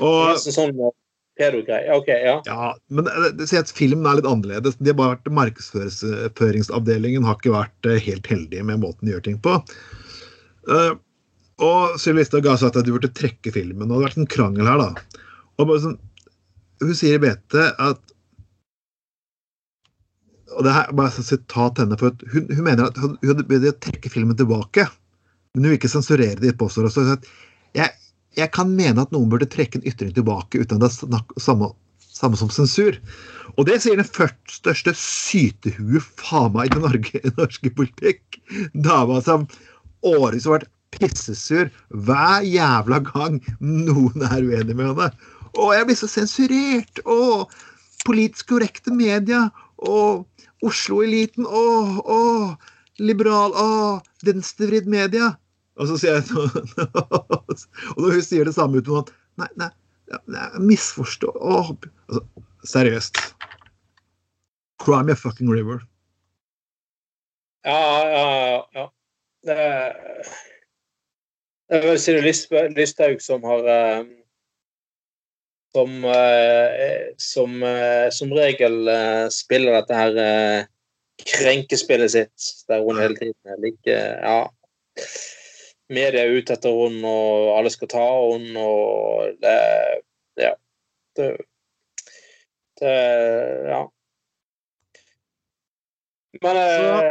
og sånn eh, pedo-greie. OK, ja. ja, men at filmen er litt annerledes. De har bare vært Markedsføringsavdelingen har ikke vært eh, helt heldige med måten de gjør ting på. Uh, og Sylvi Listhaug har sagt at du burde trekke filmen. Og det har vært en krangel her, da. Og sånn, hun sier i BT at og det her er bare sitat henne, for hun, hun mener at hun, hun å trekke filmen tilbake. Men du vil ikke sensurere ditt postord. Jeg, jeg kan mene at noen burde trekke en ytring tilbake uten at det er snakk, samme, samme som sensur. Og det sier den først største sytehuet faen meg i Norge, (laughs) i norsk politikk. Dama som årevis har vært pissesur hver jævla gang noen er uenig med henne. Å, jeg blir så sensurert! Å, politisk korrekte media! Å, Oslo-eliten! Å, å, liberal! Å, venstrevridd media! Og så sier jeg (laughs) noe, Og når hun sier det samme uten at Nei, nei, nei misforstå Å, altså, Seriøst. Cry me a fucking river. Ja, ja, ja. Det er, det er vel Siri Listhaug som har eh, som, eh, som, eh, som regel spiller dette her krenkespillet sitt, der hun hele tiden er like Ja. Media er ute etter henne, og alle skal ta henne, og det Ja. Det, det Ja. Men eh,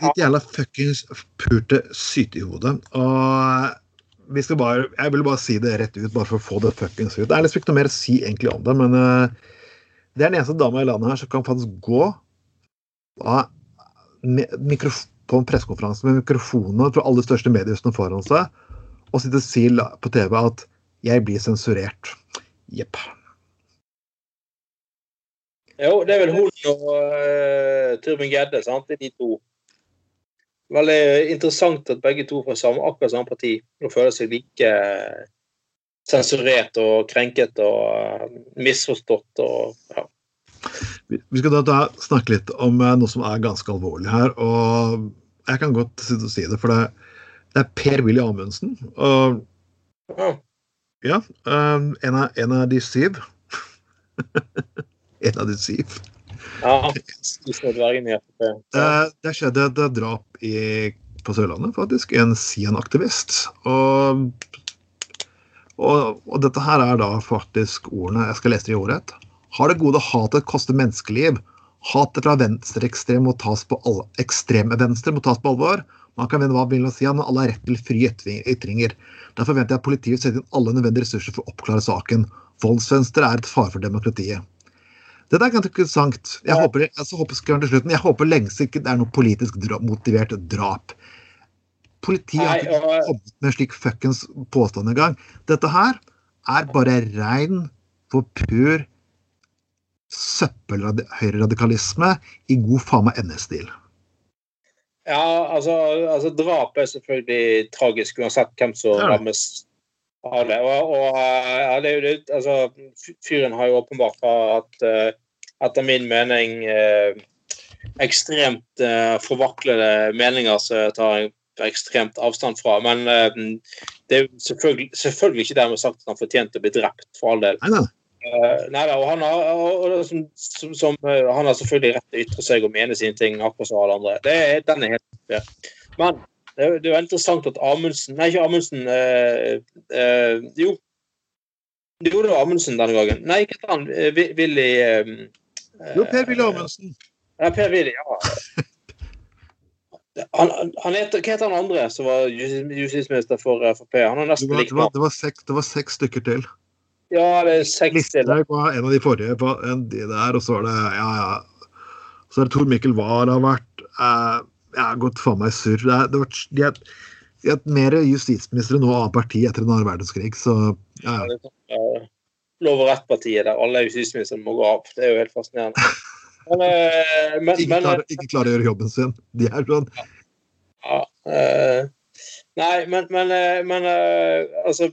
Ditt jævla fuckings pulte sytehode. Og vi skal bare Jeg vil bare si det rett ut, bare for å få det fuckings ut. Det er liksom ikke noe mer å si egentlig om det, men uh, det er den eneste dama i landet her som kan faktisk gå på en pressekonferanse med mikrofoner fra alle de største mediehusene foran seg og sitte og si på TV at 'jeg blir sensurert'. Jepp. Jo, det er vel hun og uh, Turbin Gjedde, sant? De to. Veldig interessant at begge to fra samme, akkurat samme parti nå føler seg like eh, sensurert og krenket og uh, misforstått og ja. Vi skal da snakke litt om eh, noe som er ganske alvorlig her. og Jeg kan godt si det, for det, det er Per-Willy Amundsen. Og ja. eh, en av, en av de syv. (laughs) en av de syv. ja. Det, det skjedde et drap i, på Sørlandet, faktisk. En Sian-aktivist. Og, og, og dette her er da faktisk ordene Jeg skal lese det i ordrett. Har det gode hatet kostet menneskeliv? Hatet fra venstreekstrem må tas på alle, ekstreme venstre må tas på alvor. Man kan vende hva man vil si, men alle har rett til frie ytringer. Derfor forventer jeg at politiet setter inn alle nødvendige ressurser for å oppklare saken. Voldsvenstre er et fare for demokratiet. Dette er ganske interessant. Jeg håper, altså, håper skal til slutten, jeg håper lengst ikke det er noe politisk dra motivert drap. Politiet har ikke kommet med en slik fuckings påstand engang. Dette her er bare rein for pur søppelhøyreradikalisme i god faen meg NS-stil. Ja, altså, altså drap er selvfølgelig tragisk uansett hvem som Ja. rammes av det. Og, og ja, det er jo det, altså, fyren har jo åpenbart hatt, eh, etter min mening, eh, ekstremt eh, forvaklede meninger som jeg tar ekstremt avstand fra. Men det er jo selvfølgelig, selvfølgelig ikke dermed sagt at han fortjente å bli drept, for all del. Nei, nei. Uh, nei og han har, og, som, som, som, eh, han har selvfølgelig rett til å ytre seg og mene sine ting, akkurat som alle andre. Det, den er helt ja. Men det, det er jo interessant at Amundsen Nei, ikke Amundsen. eh, eh, jo. Jo, det var Amundsen denne gangen. Nei, ikke han. eh, Willy eh, Jo, Per-Willy Amundsen. Ja, Per Willy, ja. Han, han heter, hva heter han andre som var justis- justisminister for Frp? Han har Det nesten var, det, det, det var seks stykker til. Ja, det er seks eller var en av de forrige på en de der, og så var det ja, ja. Så er det Tor Mikkel Wahr har vært eh, Jeg har gått faen meg surr. Det er- det De er, de er mer justisministre nå av parti etter en annen verdenskrig, så ja, ja. ja lov og rett-partiet der alle justisministrene må gå av. Det er jo helt fascinerende. Men, eh, men, Ikke klarer, ikke klarer å gjøre jobben sin. De er sånn ja, eh, Nei, men, men, eh, men altså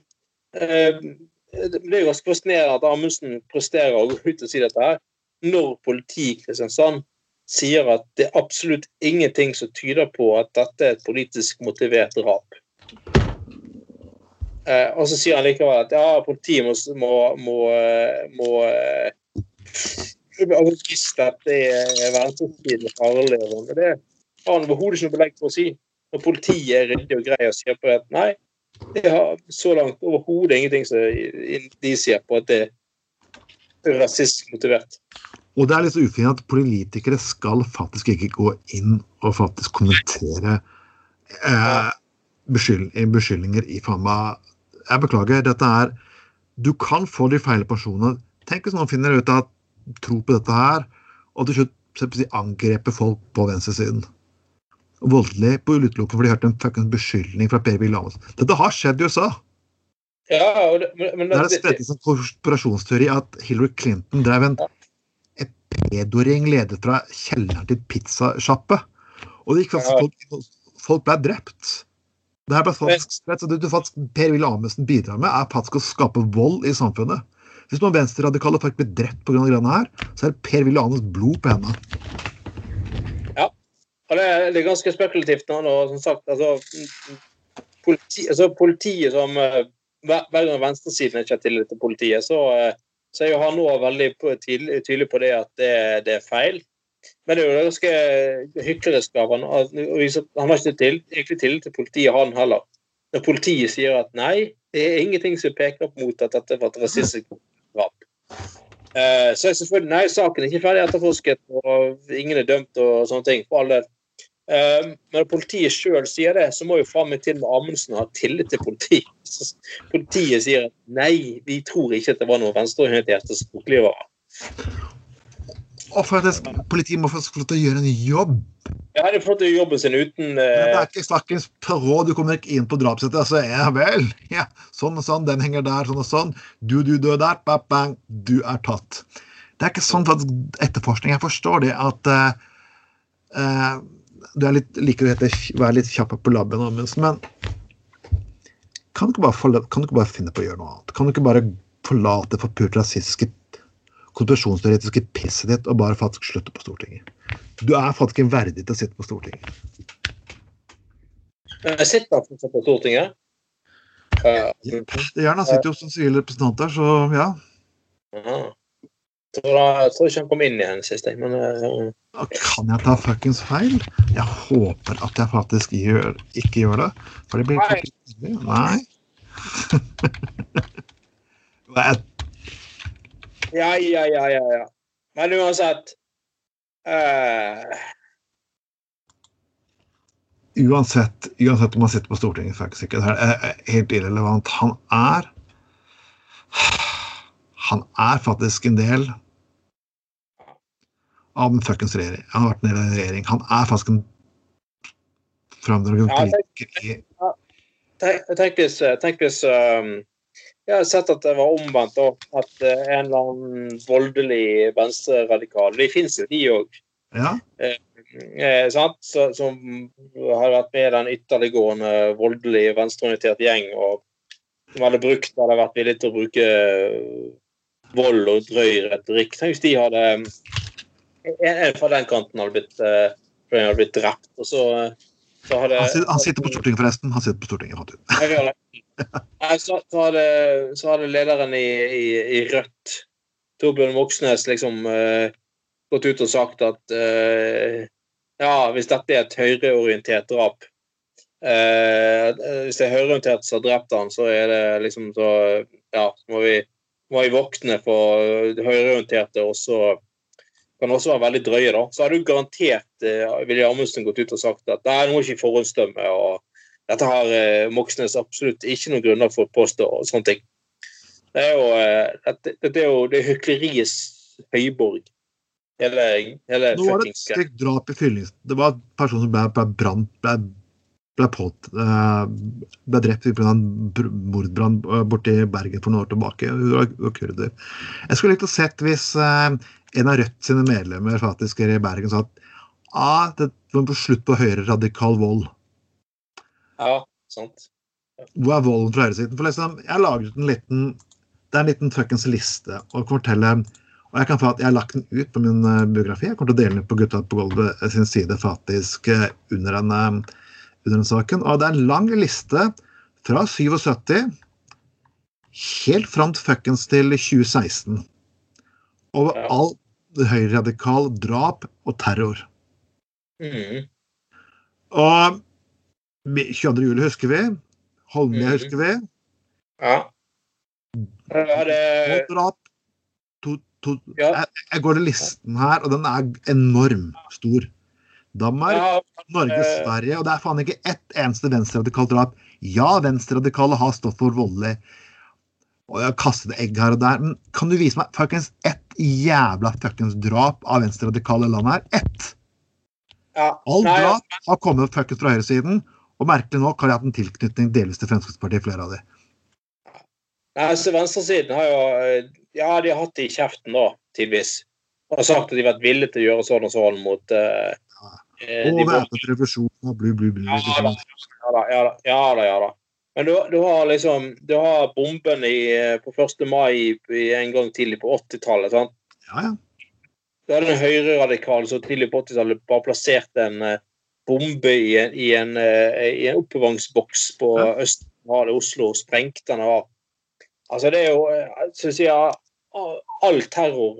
Det blir jo ganske fascinerende at Amundsen presterer å gå ut og si dette her, når politiet i Kristiansand sier at det er absolutt ingenting som tyder på at dette er et politisk motivert drap. Eh, og så sier han likevel at ja, politiet må, må, må, må altså, Hvis dette er venstresiden farlig, sånn, det har han overhodet ikke noe belegg for å si. Når politiet er ryddig og grei og sier på at nei, det har så langt overhodet ingenting som de sier på at det er rasistisk motivert. Og det er litt så ufint at politikere skal faktisk ikke gå inn og faktisk kommentere eh, beskyldninger i faen Jeg beklager, dette er Du kan få de feile personene. Tenk hvis noen finner ut at tro på dette her, og til slutt angrepet folk på venstresiden. Voldelig på utelukkende fordi de hørte en fuckings beskyldning fra Per Willy Dette har skjedd i USA! Ja, det, men, men, det er en spredning som konspirasjonsteori at Hillary Clinton drev en pedoring ledet fra kjelleren til pizzasjappe. Og det gikk faktisk folk, folk ble drept. Det her ble faktisk, så det, du faktisk Per Willy Amundsen bidrar med, er faktisk å skape vold i samfunnet. Hvis noen venstreradikale folk blir drept pga. greiene her, så er det Per Willy Amundsen blod på hendene. Og det det er ganske spekulativt nå. Og som sagt, altså, politi, altså politiet som eh, hver, hver gang venstresiden ikke har tillit til politiet, så, eh, så er jo han nå veldig tydelig, på det at det, det, er feil. Men det er jo ganske hyklerisk av han. Han har ikke til, egentlig tillit til politiet, han heller. Når politiet sier at nei, det er ingenting som peker opp mot at dette var et rasistisk drap. Uh, så er selvfølgelig, nei, Saken er ikke ferdig etterforsket, og ingen er dømt og sånne ting. for alle. Men når politiet sjøl sier det, så må jo faen meg til med Amundsen ha tillit til politiet. Så (laughs) politiet sier nei, vi tror ikke at det var noen venstreorienterte skoglivere. Og for at politiet må få lov til å gjøre en jobb. Ja, de får til jobben sin uten uh... Det er ikke snakkens råd, du kommer ikke inn på drapssettet. Altså, ja vel. Ja, sånn og sånn, den henger der, sånn og sånn. Du, du du, der, bap, bang, du er tatt. Det er ikke sånn at etterforskning. Jeg forstår det at uh, uh, du er litt, liker å være litt kjapp på labben, men kan du, forlate, kan du, ikke bare finne på å gjøre noe annet? Kan du ikke bare forlate for purt rasistiske konspirasjonsteoretiske pisset ditt og bare faktisk slutte på Stortinget? Du er faktisk ikke verdig til å sitte på Stortinget. Jeg sitter faktisk på Stortinget. Uh, ja, gjerne. Han sitter jo som sivil representant der, så ja. Uh, jeg tror ikke han kom inn igjen sist, men uh, Kan jeg ta fuckings feil? Jeg håper at jeg faktisk gjør, ikke gjør det. For det blir Nei. Nei. (laughs) ja, ja, ja, ja, ja. Men uansett Uh... Uansett, uansett om han sitter på Stortinget, faktisk ikke. Det er helt irrelevant. Han er (sighs) Han er faktisk en del av den fuckings regjering. Han har vært en regjering. Han er faktisk en framdragende politiker i Tenk hvis, tenk hvis um, jeg har sett at det var omvendt. At eh, en eller annen voldelig venstreradikal De fins jo, de òg. Ja. Eh, eh, som har vært med i den ytterliggående voldelig venstreorientert gjeng. og som hadde brukt, hadde vært villig til å bruke eh, vold og drøy retorikk. Tenk hvis de hadde En fra den kanten hadde blitt, hadde blitt drept, og så hadde, han, sitter, på Stortinget, forresten. Han sitter på Stortinget, fant ut. (laughs) så, så, hadde, så hadde lederen i, i, i Rødt, Torbjørn Moxnes, liksom uh, gått ut og sagt at uh, ja, hvis dette er et høyreorientert drap uh, Hvis det er høyreorientert som har drept han, så er det liksom så Ja, må vi, må vi våkne for høyreorienterte og så kan også være veldig drøye. da, Så hadde jo garantert eh, Willy Amundsen gått ut og sagt at det er noe ikke forhåndsdømme. og Dette har eh, Moxnes absolutt ikke noen grunner for å påstå. og sånne ting. Det er jo, eh, det, det er jo det er hykleriets høyborg. Hele, hele Nå var det et stygt drap i Fyllings... Det var en person som ble, ble brant ble, ble, på, uh, ble drept pga. en mordbrann borti Bergen for noen år tilbake. Hun var kurder. Jeg skulle likt å sett hvis uh, en av Rødt sine medlemmer faktisk i Bergen sa at ah, det må få slutt på høyre radikal vold. Ja, sant. Hvor er volden fra høyresiden? For liksom, jeg har laget en liten det er en liten fuckings liste. og fortelle, og Jeg kan få at jeg har lagt den ut på min uh, biografi. Jeg kommer til å dele den på Gutta på gulvet eh, sin side faktisk uh, under, den, uh, under denne saken. Og det er en lang liste fra 77 helt fram til fuckings til 2016. Over alt all høyreradikal drap og terror. Mm. Og 22. juli husker vi. Holmlia mm. husker vi. Ja. Det, Og drap. To, to, Ja. jeg, jeg går til listen her, og den er enorm stor. Danmark, ja, Norge, eh, Sverige, og det er faen ikke ett eneste venstreradikalt drap. Ja, venstreradikale har stått for voldelig og jeg har kastet egg her og der, men kan du vise meg fuckings ett jævla fuckings drap av venstreradikale land her? Ett! ja. All Nei, drap har kommet fuckings fra høyresiden, og merkelig nok har de hatt en tilknytning delvis til Fremskrittspartiet, flere av de. Nei, altså Venstresiden har jo eh, Ja, de har hatt det i kjeften, da, tidvis. Og har sagt at de har vært villige til å gjøre sånn og sånn mot uh, ja. Og de væpnet revolusjon og blu, blu, blu. Ja da. Ja da, ja da, ja da. Men du, du har liksom Du har bomben i, eh, på 1. mai i, en gang tidlig på 80-tallet. sant? Ja, ja. Da er det en høyreradikal som tidlig på 80-tallet bare plasserte en eh, bombe i en, i en, eh, i en oppbevaringsboks på Ja. I Oslo og sprengte den. av. Altså, det er jo så å si, all terror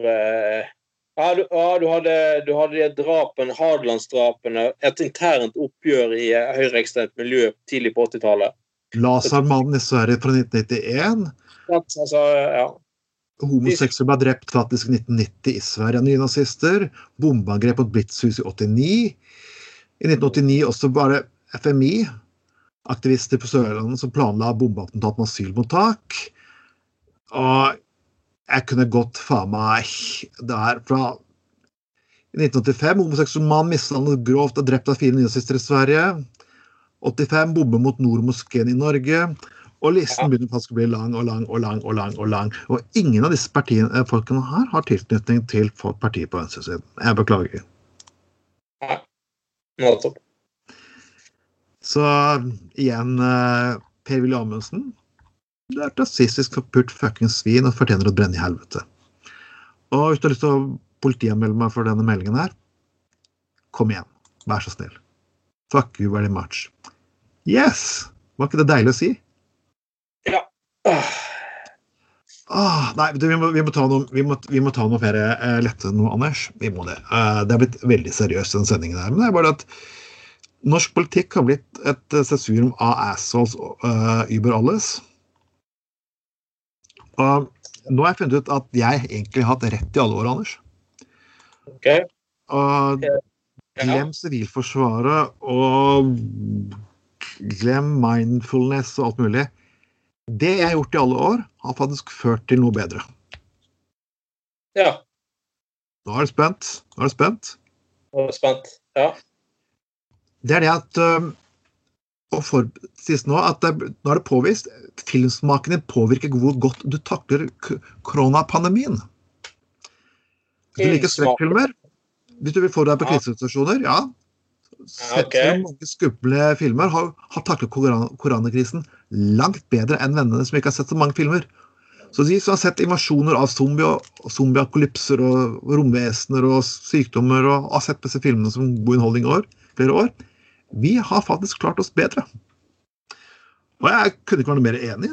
ja, du, ja, du hadde, du hadde de drapene, Hadelandsdrapene, et internt oppgjør i høyreekstremt miljø tidlig på 80-tallet. Lasermannen i Sverige fra 1991. Sant? Altså, ja. Homoseksuelle ble drept faktisk i 1990 i Sverige av nynazister. Bombeangrep mot Blitzhus i 89. I 1989 også var det FMI, aktivister på Sørlandet, som planla bombeattentat med asylmottak. Og jeg kunne godt faen meg Det er fra i 1985. Homoseksuell mann mishandlet grovt og drept av fire nynazister i Sverige. 85. Bombe mot Nord-moskeen i Norge. Og listen begynner faktisk å bli lang og lang og lang. Og lang og lang. Og ingen av disse partiene, eh, folkene her har tilknytning til partiet på venstresiden. Jeg beklager. Nettopp. Så igjen, eh, Per-Willy Amundsen. Du er et rasistisk forpult fuckings svin og fortjener å brenne i helvete. Og hvis du har lyst til å politianmelde meg for denne meldingen her, kom igjen. Vær så snill. Fuck you very much. Yes! Var ikke det deilig å si? Ja. Ah, nei, du, vi, må, vi, må ta noe, vi, må, vi må ta noe mer eh, lette nå, Anders. Vi må det. Eh, det er blitt veldig seriøst, den sendingen her. Men det er bare at norsk politikk har blitt et uh, sensurum av assholes uh, über alles. Og nå har jeg funnet ut at jeg egentlig har hatt rett i alle år, Anders. OK. Uh, glem Sivilforsvaret og glem mindfulness og alt mulig. Det jeg har gjort i alle år, har faktisk ført til noe bedre. Ja. Nå er du spent. Nå er du spent. Nå er spent. Ja. Det er det at Og for sist nå at det, nå er det påvist filmsmaken din påvirker hvor godt du takler koronapandemien. Hvis du liker skrekkfilmer, hvis du vil få deg på krisesituasjoner, ja. Sett ok. mange skumle filmer har, har taklet koran- koronakrisen langt bedre enn vennene som ikke har sett så mange filmer. Så de som har sett invasjoner av zombie og og zombieakolypser og romvesener og sykdommer og har sett på disse filmene som god underholdning i år, flere år, vi har faktisk klart oss bedre. Og jeg kunne ikke vært noe mer enig.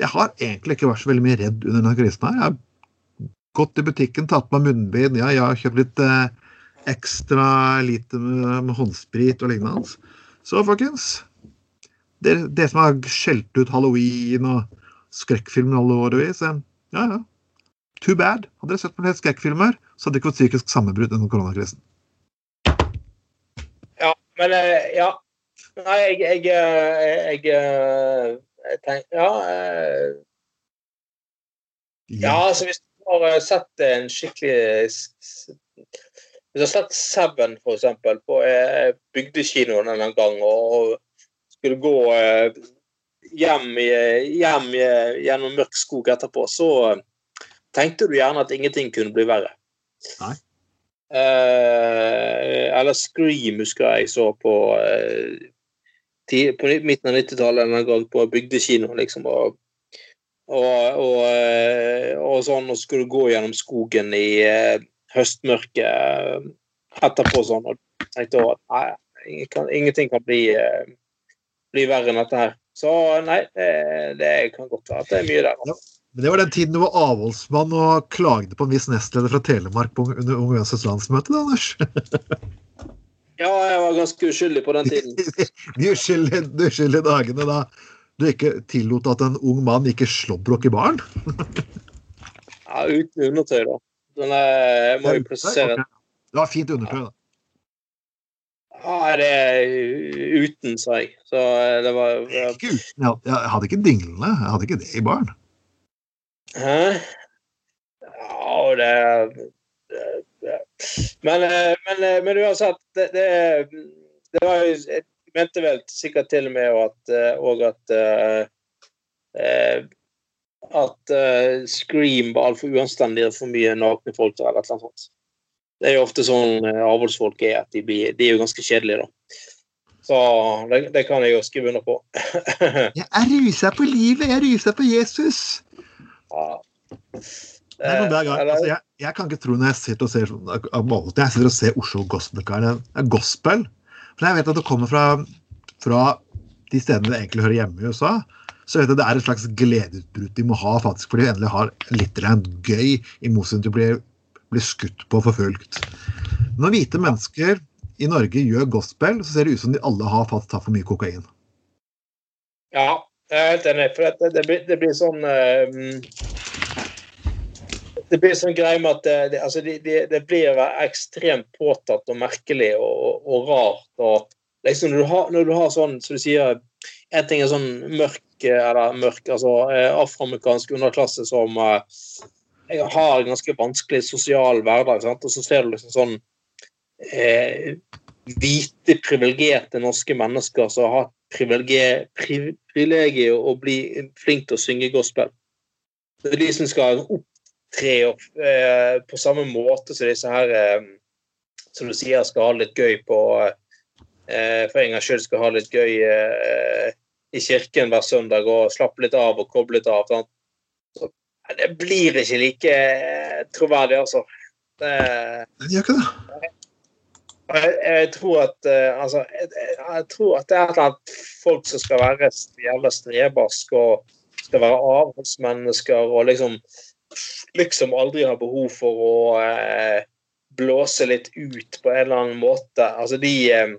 Jeg har egentlig ikke vært så veldig mye redd under denne krisen her. Jeg har gått i butikken, tatt på meg munnbind, ja, jeg har kjøpt litt eh, ekstra lite med, med håndsprit og lignende. Så folkens, dere, dere som har skjelt ut halloween og skrekkfilmer alle årevis, eh, ja ja. Too bad. Hadde dere sett på flere skrekkfilmer, så hadde dere ikke fått psykisk sammenbrudd under koronakrisen. ja. Men eh, ja. Nei, jeg Jeg, jeg, jeg, eh, jeg tenker Ja. eh, Ja, altså hvis du har eh, sett en skikkelig Hvis jeg har sett Seven, for eksempel, på eh, bygdekinoen en gang, og skulle gå eh, hjem, hjem gjennom mørk skog etterpå, så eh, tenkte du gjerne at ingenting kunne bli verre. Nei. Eh, eller Scream husker jeg så på eh, på midten av 90-tallet en gang på bygdekino, liksom. og og, og, og sånn, og skulle gå gjennom skogen i eh, høstmørket eh, etterpå sånn, og tenkte at nei, kan, ingenting kan bli, eh, bli verre enn dette her. Så nei, det, det kan godt være at det er mye der. Ja. Men Det var den tiden du var avholdsmann og klagde på en viss nestleder fra Telemark på, under Unge Venstres landsmøte, da, Anders? (laughs) Ja, jeg var ganske uskyldig på den tiden. (laughs) De uskyldige, de uskyldige dagene da du ikke tillot at en ung mann gikk i slåbrok i baren? (laughs) Ja, uten undertøy, da. Men eh, jeg må jo presisere okay. Det var fint undertøy, da. Ja, det er uten, sa jeg. Så eh, det var Ikke uten. Jeg hadde- ikke dinglene. Jeg hadde ikke det i baren. Hæ? Ja, det, det, det. Men, eh, men, men uansett, det, det, det var jo Jeg mente vel sikkert til og med at, og at uh, at uh, Scream var altfor uanstendig og for mye nakne folk der, eller noe sånt. Det er jo ofte sånn eh, avholdsfolk er, at de, blir, de er jo ganske kjedelige, da. Så det, det kan jeg jo skrive under på. (laughs) Jeg er rusa på livet. Jeg er rusa på Jesus. ja. Nei, men hver gang, altså, jeg, jeg kan ikke tro når jeg sitter og ser sånn, jeg sitter og ser Oslo Gospel det er gospel. For jeg vet at det kommer fra, fra de stedene det egentlig hører hjemme i USA. Så vet jeg det er et slags gledeutbrudd de må ha faktisk, fordi de endelig har litt gøy, i motsetning til å bli, bli skutt på og forfulgt. Når hvite mennesker i Norge gjør gospel, så ser det ut som de alle har fått tatt for mye kokain. Ja, jeg er helt enig. For det, det, blir, det blir sånn eh, Det blir sånn greie med at det, det, altså det, det, det blir ekstremt påtatt og merkelig og, og, og rart. og liksom når du, har, når du har sånn, som du sier En ting er sånn mørk eller mørk, altså eh, afroamerikansk underklasse som eh, har en ganske vanskelig sosial hverdag, sant? og så ser du liksom sånn eh, hvite, privilegerte norske mennesker som har privilegiet priv, å bli flink til å synge gospel. Det er de som skal opptre opp, eh, på samme måte som disse her eh, som du sier skal ha litt gøy på eh, For en gangs skyld skal ha litt gøy eh, i kirken hver søndag og slappe litt av og koble litt av. Så, det blir ikke like eh, troverdig, altså. Det, De gjør ikke det. jeg, jeg tror at eh, altså, jeg- jeg tror at det er et eller annet folk som skal være jævla strebersk og skal være avholdsmennesker og liksom liksom aldri har behov for å eh, blåse litt ut på en eller annen måte. Altså de eh,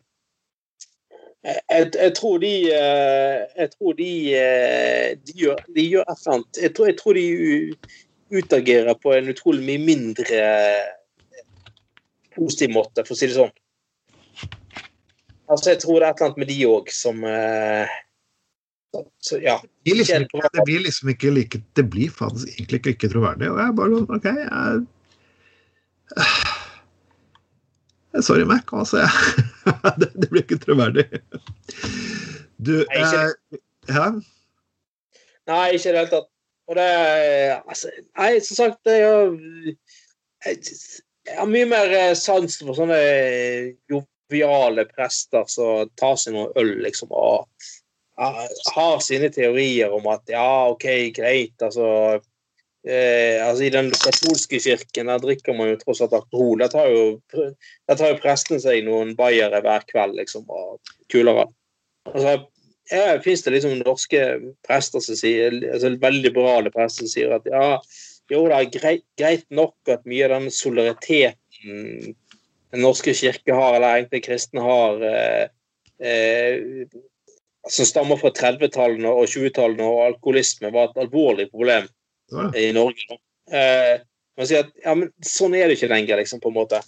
jeg, jeg tror de eh, Jeg tror de, eh, de, gjør, de gjør et eller annet Jeg tror, jeg tror de utagerer på en utrolig mye mindre positiv måte, for å si det sånn. Altså, jeg tror det er et eller annet med de òg som eh, så, Ja. Det blir, liksom Ikke det blir liksom ikke like Det blir faktisk egentlig ikke, ikke troverdig. Og jeg bare sånn OK, jeg (sighs) Sorry, Mac. Altså, jeg, (laughs) (laughs) det, det blir ikke troverdig. Du eh, Hæ? Nei, ikke i det hele tatt. Og det altså, Nei, som sagt, er jeg, jeg har mye mer eh, sans for sånne eh, joviale prester som tar seg noe øl, liksom, og har sine teorier om at ja, OK, greit, altså eh, altså I den katolske kirken der drikker man jo tross alt alkohol. Der tar jo, der tar jo presten seg noen bayere hver kveld, liksom, og kulere. Altså, ja, finnes det liksom norske prester som sier, altså veldig liberale prester som sier at ja, jo er greit, greit nok at mye av den solidariteten den norske kirke har, eller egentlig kristne har, eh, eh, som stammer fra 30-tallene og 20-tallene, og alkoholisme var et alvorlig problem Det. i Norge. Eh, man sier at ja, men sånn er det ikke lenger, liksom, på en måte.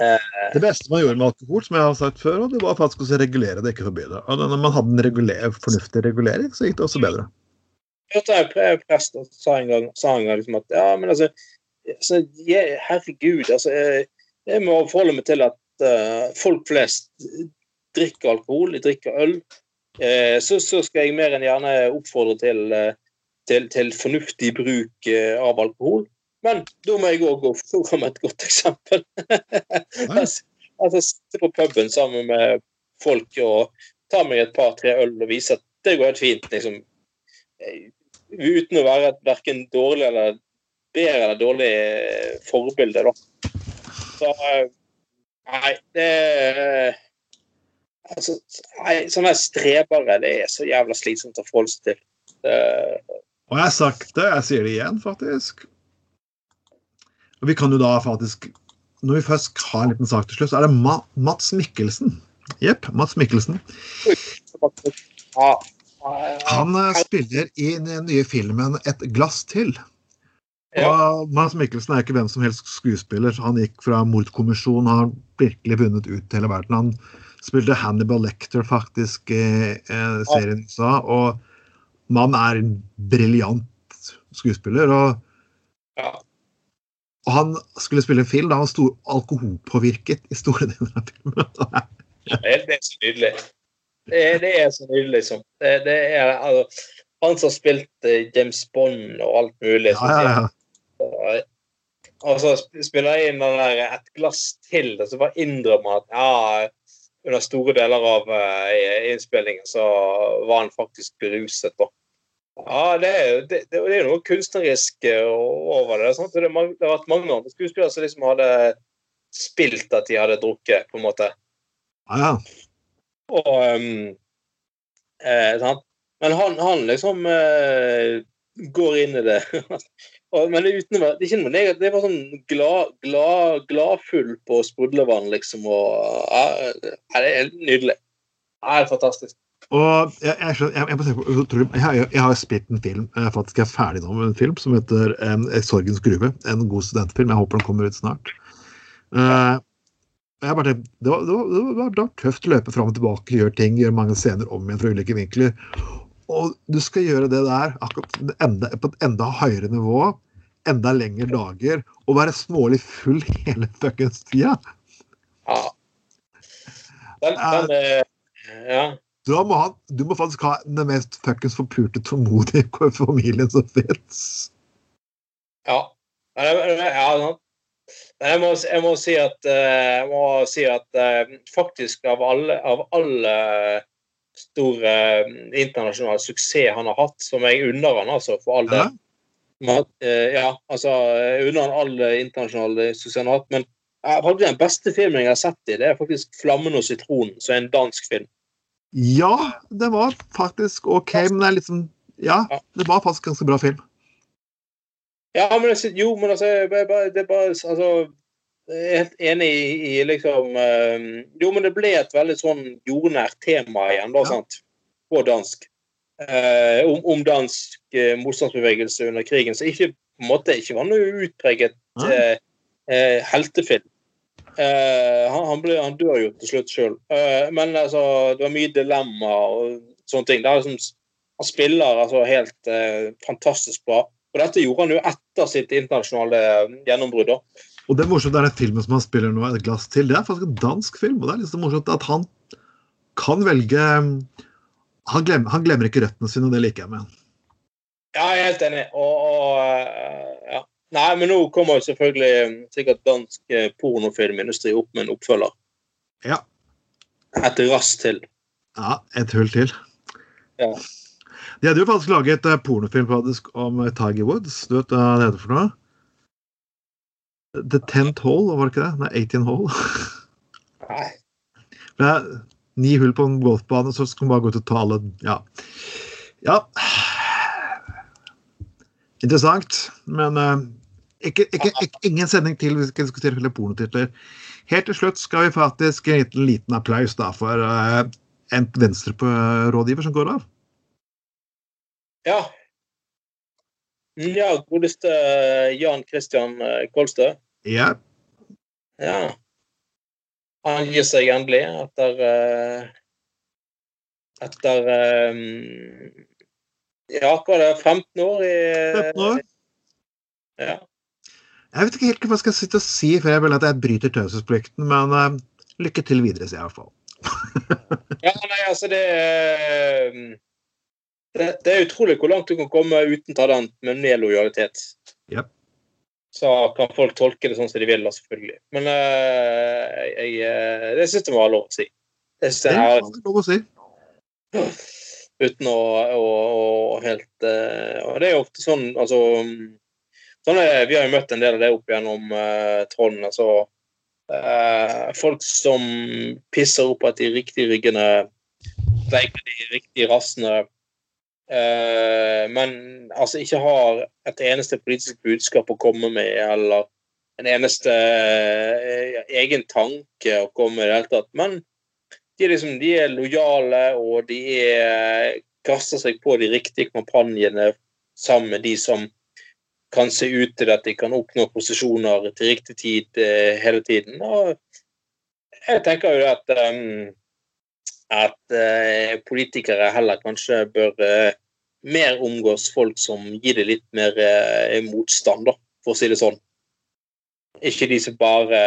Det beste man gjorde med alkohol, som jeg har sagt før, det var faktisk å regulere det, ikke forby det. Og når man hadde en reguler, fornuftig regulering, så gikk det også bedre. Jeg hørte en prest sa en gang, sa en gang liksom at ja, men altså, altså jeg, Herregud, altså jeg, jeg må forholde meg til at uh, folk flest drikker alkohol, de drikker øl. Eh, så, så skal jeg mer enn gjerne oppfordre til, eh, til, til fornuftig bruk eh, av alkohol. Men da må jeg òg gå foran med et godt eksempel. (laughs) altså, sitte på puben sammen med folk og ta meg et par-tre øl og vise at det går helt fint. liksom eh, uten å være et verken dårlig eller bedre eller dårlig eh, forbilde, da. Så Nei, det altså, nei, Sånne strebere, det er så jævla slitsomt å forholde seg til. Og jeg har sagt det, jeg sier det igjen, faktisk. Og vi kan jo da faktisk Når vi først har en liten sak til slutt, så er det Ma Mats Mikkelsen. Jepp, Mats Mikkelsen. Han eh, spiller i den nye filmen 'Et glass til'. Og Mads Mikkelsen er ikke hvem som helst skuespiller. Han gikk fra Mordkommisjonen, har virkelig vunnet ut hele verden. Han spilte Hannibal Lecter faktisk i eh, serien i USA, og mannen er en briljant skuespiller. Og, ja. han skulle spille en film da han sto alkoholpåvirket i store deler av filmen. (laughs) Det det er så nydelig. Det, er- det er så nydelig, liksom. Det, det er, altså, han som har spilt eh, James Bond og alt mulig. Ja, ja, ja. Og så spiller jeg inn den der et glass til, og så bare innrømmer at ja, under store deler av uh, innspillingen så var han faktisk beruset. Da. Ja, det er, jo- det, det, er jo noe kunstnerisk eh, over det. Sant? Det, har vært mange andre skuespillere som liksom hadde spilt at de hadde drukket, på en måte. ja, ja. Og um, eh, sant? Men han, han liksom eh, går inn i det. (laughs) og, men det, uten, det er ikke noe negativt. Det er bare sånn glad, glad, gladfull på sprudlevann, liksom. Og, ja, det er nydelig. Ja, det er fantastisk. Og jeg, jeg, jeg, jeg, jeg, har- jeg har spilt en film, jeg faktisk er ferdig nå med en film, som heter um, 'Sorgens gruve'. En god studentfilm. Jeg håper den kommer ut snart. Uh, jeg bare tenkte, det, var, det, var, det, var, det var tøft å løpe fram og tilbake, gjøre ting, gjøre mange scener om igjen fra ulike vinkler. Og du skal gjøre det der enda, på et enda høyere nivå, enda lengre dager, og være smålig full (laughs) hele fuckings tida. Ja. Den, den uh, Ja. Da må han, du må faktisk ha den mest fuckings forpurte tålmodige familien som fins. Ja. Jeg, ja jeg må, jeg må si at, eh, må si at eh, faktisk av alle, av alle store eh, internasjonale suksess han har hatt, som jeg unner han altså, for all Ja. del. Eh, ja, altså, jeg unner han all internasjonal suksess han har hatt. Men faktisk den beste filmen jeg har sett i, det er faktisk 'Flammen og sitronen', som er en dansk film. Ja, det var faktisk OK, men det er liksom Ja, det var faktisk ganske bra film. Ja, men jo, men altså, Det er bare- det er bare altså, Jeg er helt enig i, i liksom eh, Jo, men det ble et veldig sånn jordnært tema igjen, da, Ja. sant? På dansk. Eh, om, om dansk eh, motstandsbevegelse under krigen, Så ikke på en måte ikke var noe utpreget eh, eh, heltefilm. Eh, han, han, ble, han dør jo til slutt sjøl. men altså, det var mye dilemma og sånne ting. Det liksom, han spiller altså helt uh, fantastisk bra. Og dette gjorde han jo etter sitt internasjonale gjennombrudd. Og det er morsomt, det er den filmen som han spiller nå, 'Et glass til'. Det er faktisk en dansk film, og det er litt så morsomt at han kan velge Han glemmer, han glemmer ikke røttene sine, og det liker jeg med han. Ja, jeg er helt enig. Og, og eh, ja. Nei, men nå kommer jo selvfølgelig eh, sikkert dansk eh, pornofilmindustri opp med en oppfølger. Ja. Et rass til. Ja, et hull til. Ja. De hadde jo faktisk laget eh, pornofilm faktisk om Tiger Woods. Du vet hva det heter for noe? The Tent Hole, var det ikke det? Nei, 18 Hole. (laughs) Nei. Det er ni hull på en golfbane, så skal man bare gå ut og ta alle Ja. ja. Interessant, men ikke, ikke, ikke, ingen sending til vi skal diskutere flere pornotitler. Helt til slutt skal vi faktisk gi en liten, applaus da, for uh, en venstrerådgiver som går av. Ja. Ja, godeste eh, Jan Christian eh, Kolstø. Ja, Ja. Han gir seg endelig etter uh, Etter um, Ja, hva er det? 15 år i 15 år. Ja. Jeg vet ikke helt hva jeg skal sitte og si, for jeg vil at jeg bryter taushetsplikten, men uh, lykke til videre, sier jeg i hvert fall. (laughs) Ja, nei, altså det, eh, det Det er utrolig hvor langt du kan komme uten talent, men med lojalitet. Yep. Så kan folk tolke det sånn som de vil, da, selvfølgelig. Men uh, jeg, eh, det syns jeg var lov å si. Det synes jeg er lov å si. uten å, å, å helt uh, Og det er jo ofte sånn, altså sånn er, Vi har jo møtt en del av det opp gjennom uh, Trond. altså Uh, folk som pisser opp at de riktige ryggene veier de riktige rassene, uh, men altså ikke har et eneste politisk budskap å komme med, eller en eneste uh, egen tanke å komme med i det hele tatt. Men de er, liksom, de er lojale, og de er, kaster seg på de riktige kampanjene sammen med de som kan se ut til at de kan oppnå posisjoner til riktig tid eh, hele tiden. Og jeg tenker jo at, um, at uh, politikere heller kanskje bør mer omgås folk som gir det litt mer motstand, da, for å si det sånn. Ikke de som bare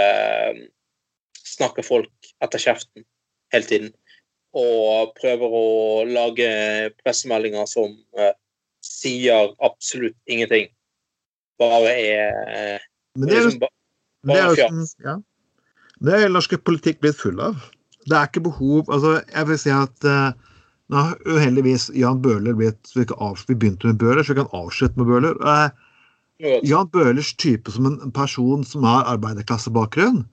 snakker folk etter kjeften hele tiden. Og prøver å lage pressemeldinger som sier absolutt ingenting bare er Men det er, liksom, det er jo sånn, ja. Det er norsk politikk blitt full av. Det er ikke behov altså Jeg vil si at uh, nå har uheldigvis Jan Bøhler blitt Vi begynte med Bøhler, så vi kan avslutte med Bøhler. Uh, Jan Bøhlers type som en person som har arbeiderklassebakgrunn,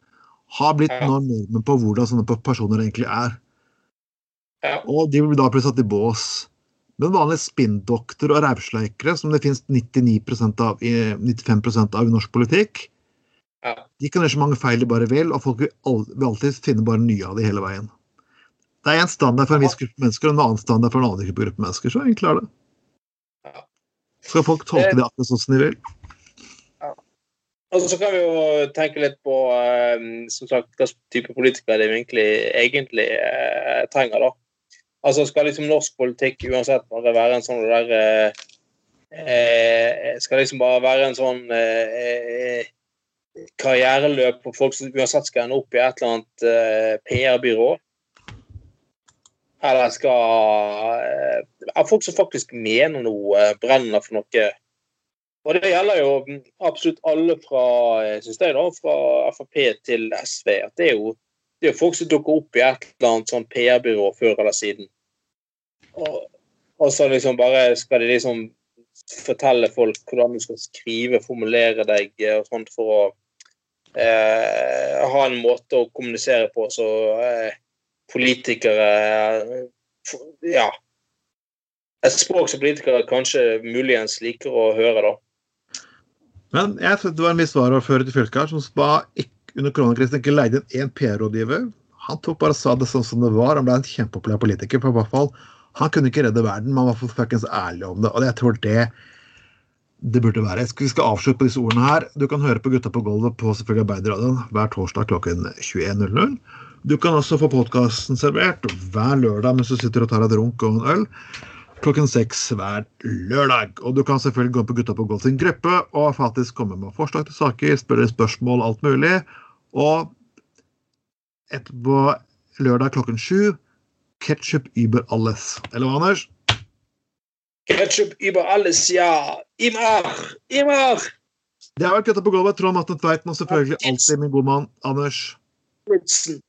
har blitt ja. normen på hvordan sånne personer egentlig er. Ja. Og de blir da plutselig satt i bås. Men vanlige spinndoktorer og rævsleikere, som det finnes 99% av, 95 av i norsk politikk, ja. de kan gjøre så mange feil de bare vil, og folk vil, alltid finne bare nye av det hele veien. Det er en standard for en viss gruppe mennesker og en annen standard for en annen gruppe mennesker. Så enkelt er det. Ja. Skal folk tolke det akkurat sånn som de vil? Ja. Og så kan vi jo tenke litt på um, som sagt, hva type politikere de egentlig, egentlig uh, trenger. da. Altså Skal liksom norsk politikk uansett bare være en sånn der eh, eh, Skal liksom bare være en sånn eh, karriereløp for folk som uansett skal ende opp i et eller annet eh, PR-byrå? Eller skal eh, Folk som faktisk mener noe, eh, brenner for noe. Og det gjelder jo absolutt alle fra synes jeg da, fra Frp til SV. at det er jo det er jo folk som dukker opp i et eller annet sånn PR-byrå før eller siden. Og, og, så liksom bare skal de liksom fortelle folk hvordan du skal skrive, formulere deg og sånt for å eh, ha en måte å kommunisere på så eh, politikere eh, Ja. Et språk som politikere kanskje muligens liker å høre, da. Men jeg synes det var en viss varaordfører til fylket som ba ikke under koronakrisen ikke leide inn én PR-rådgiver. Han tok bare sa det sånn som det var. Han ble en kjempepopulær politiker. på hvert fall Han kunne ikke redde verden, men han var fuckings ærlig om det. Og jeg tror det det burde være. Vi skal avslutte på disse ordene her. Du kan høre på Gutta på gulvet på selvfølgelig Arbeiderradioen hver torsdag klokken 21.00. Du kan også få podkasten servert hver lørdag mens du sitter og tar deg et runk og en øl. Klokken seks hver lørdag. Og du kan selvfølgelig gå på Gutta på golf sin gruppe og faktisk komme med forslag til saker, spørre spørsmål, alt mulig. Og etterpå lørdag klokken sju Ketchup über alles. Eller hva, Anders? Ketchup über alles, ja. Immer! Immer! Det har vært Gutta på gulvet. Trond Atten Tveiten og selvfølgelig alltid min gode mann Anders.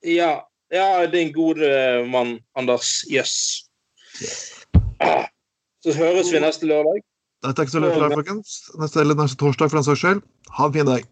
Ja. ja, din gode mann Anders. Yes. Så høres vi neste lørdag. Takk skal du ha, folkens. Neste, eller neste torsdag, for den saks skyld. Ha en fin dag.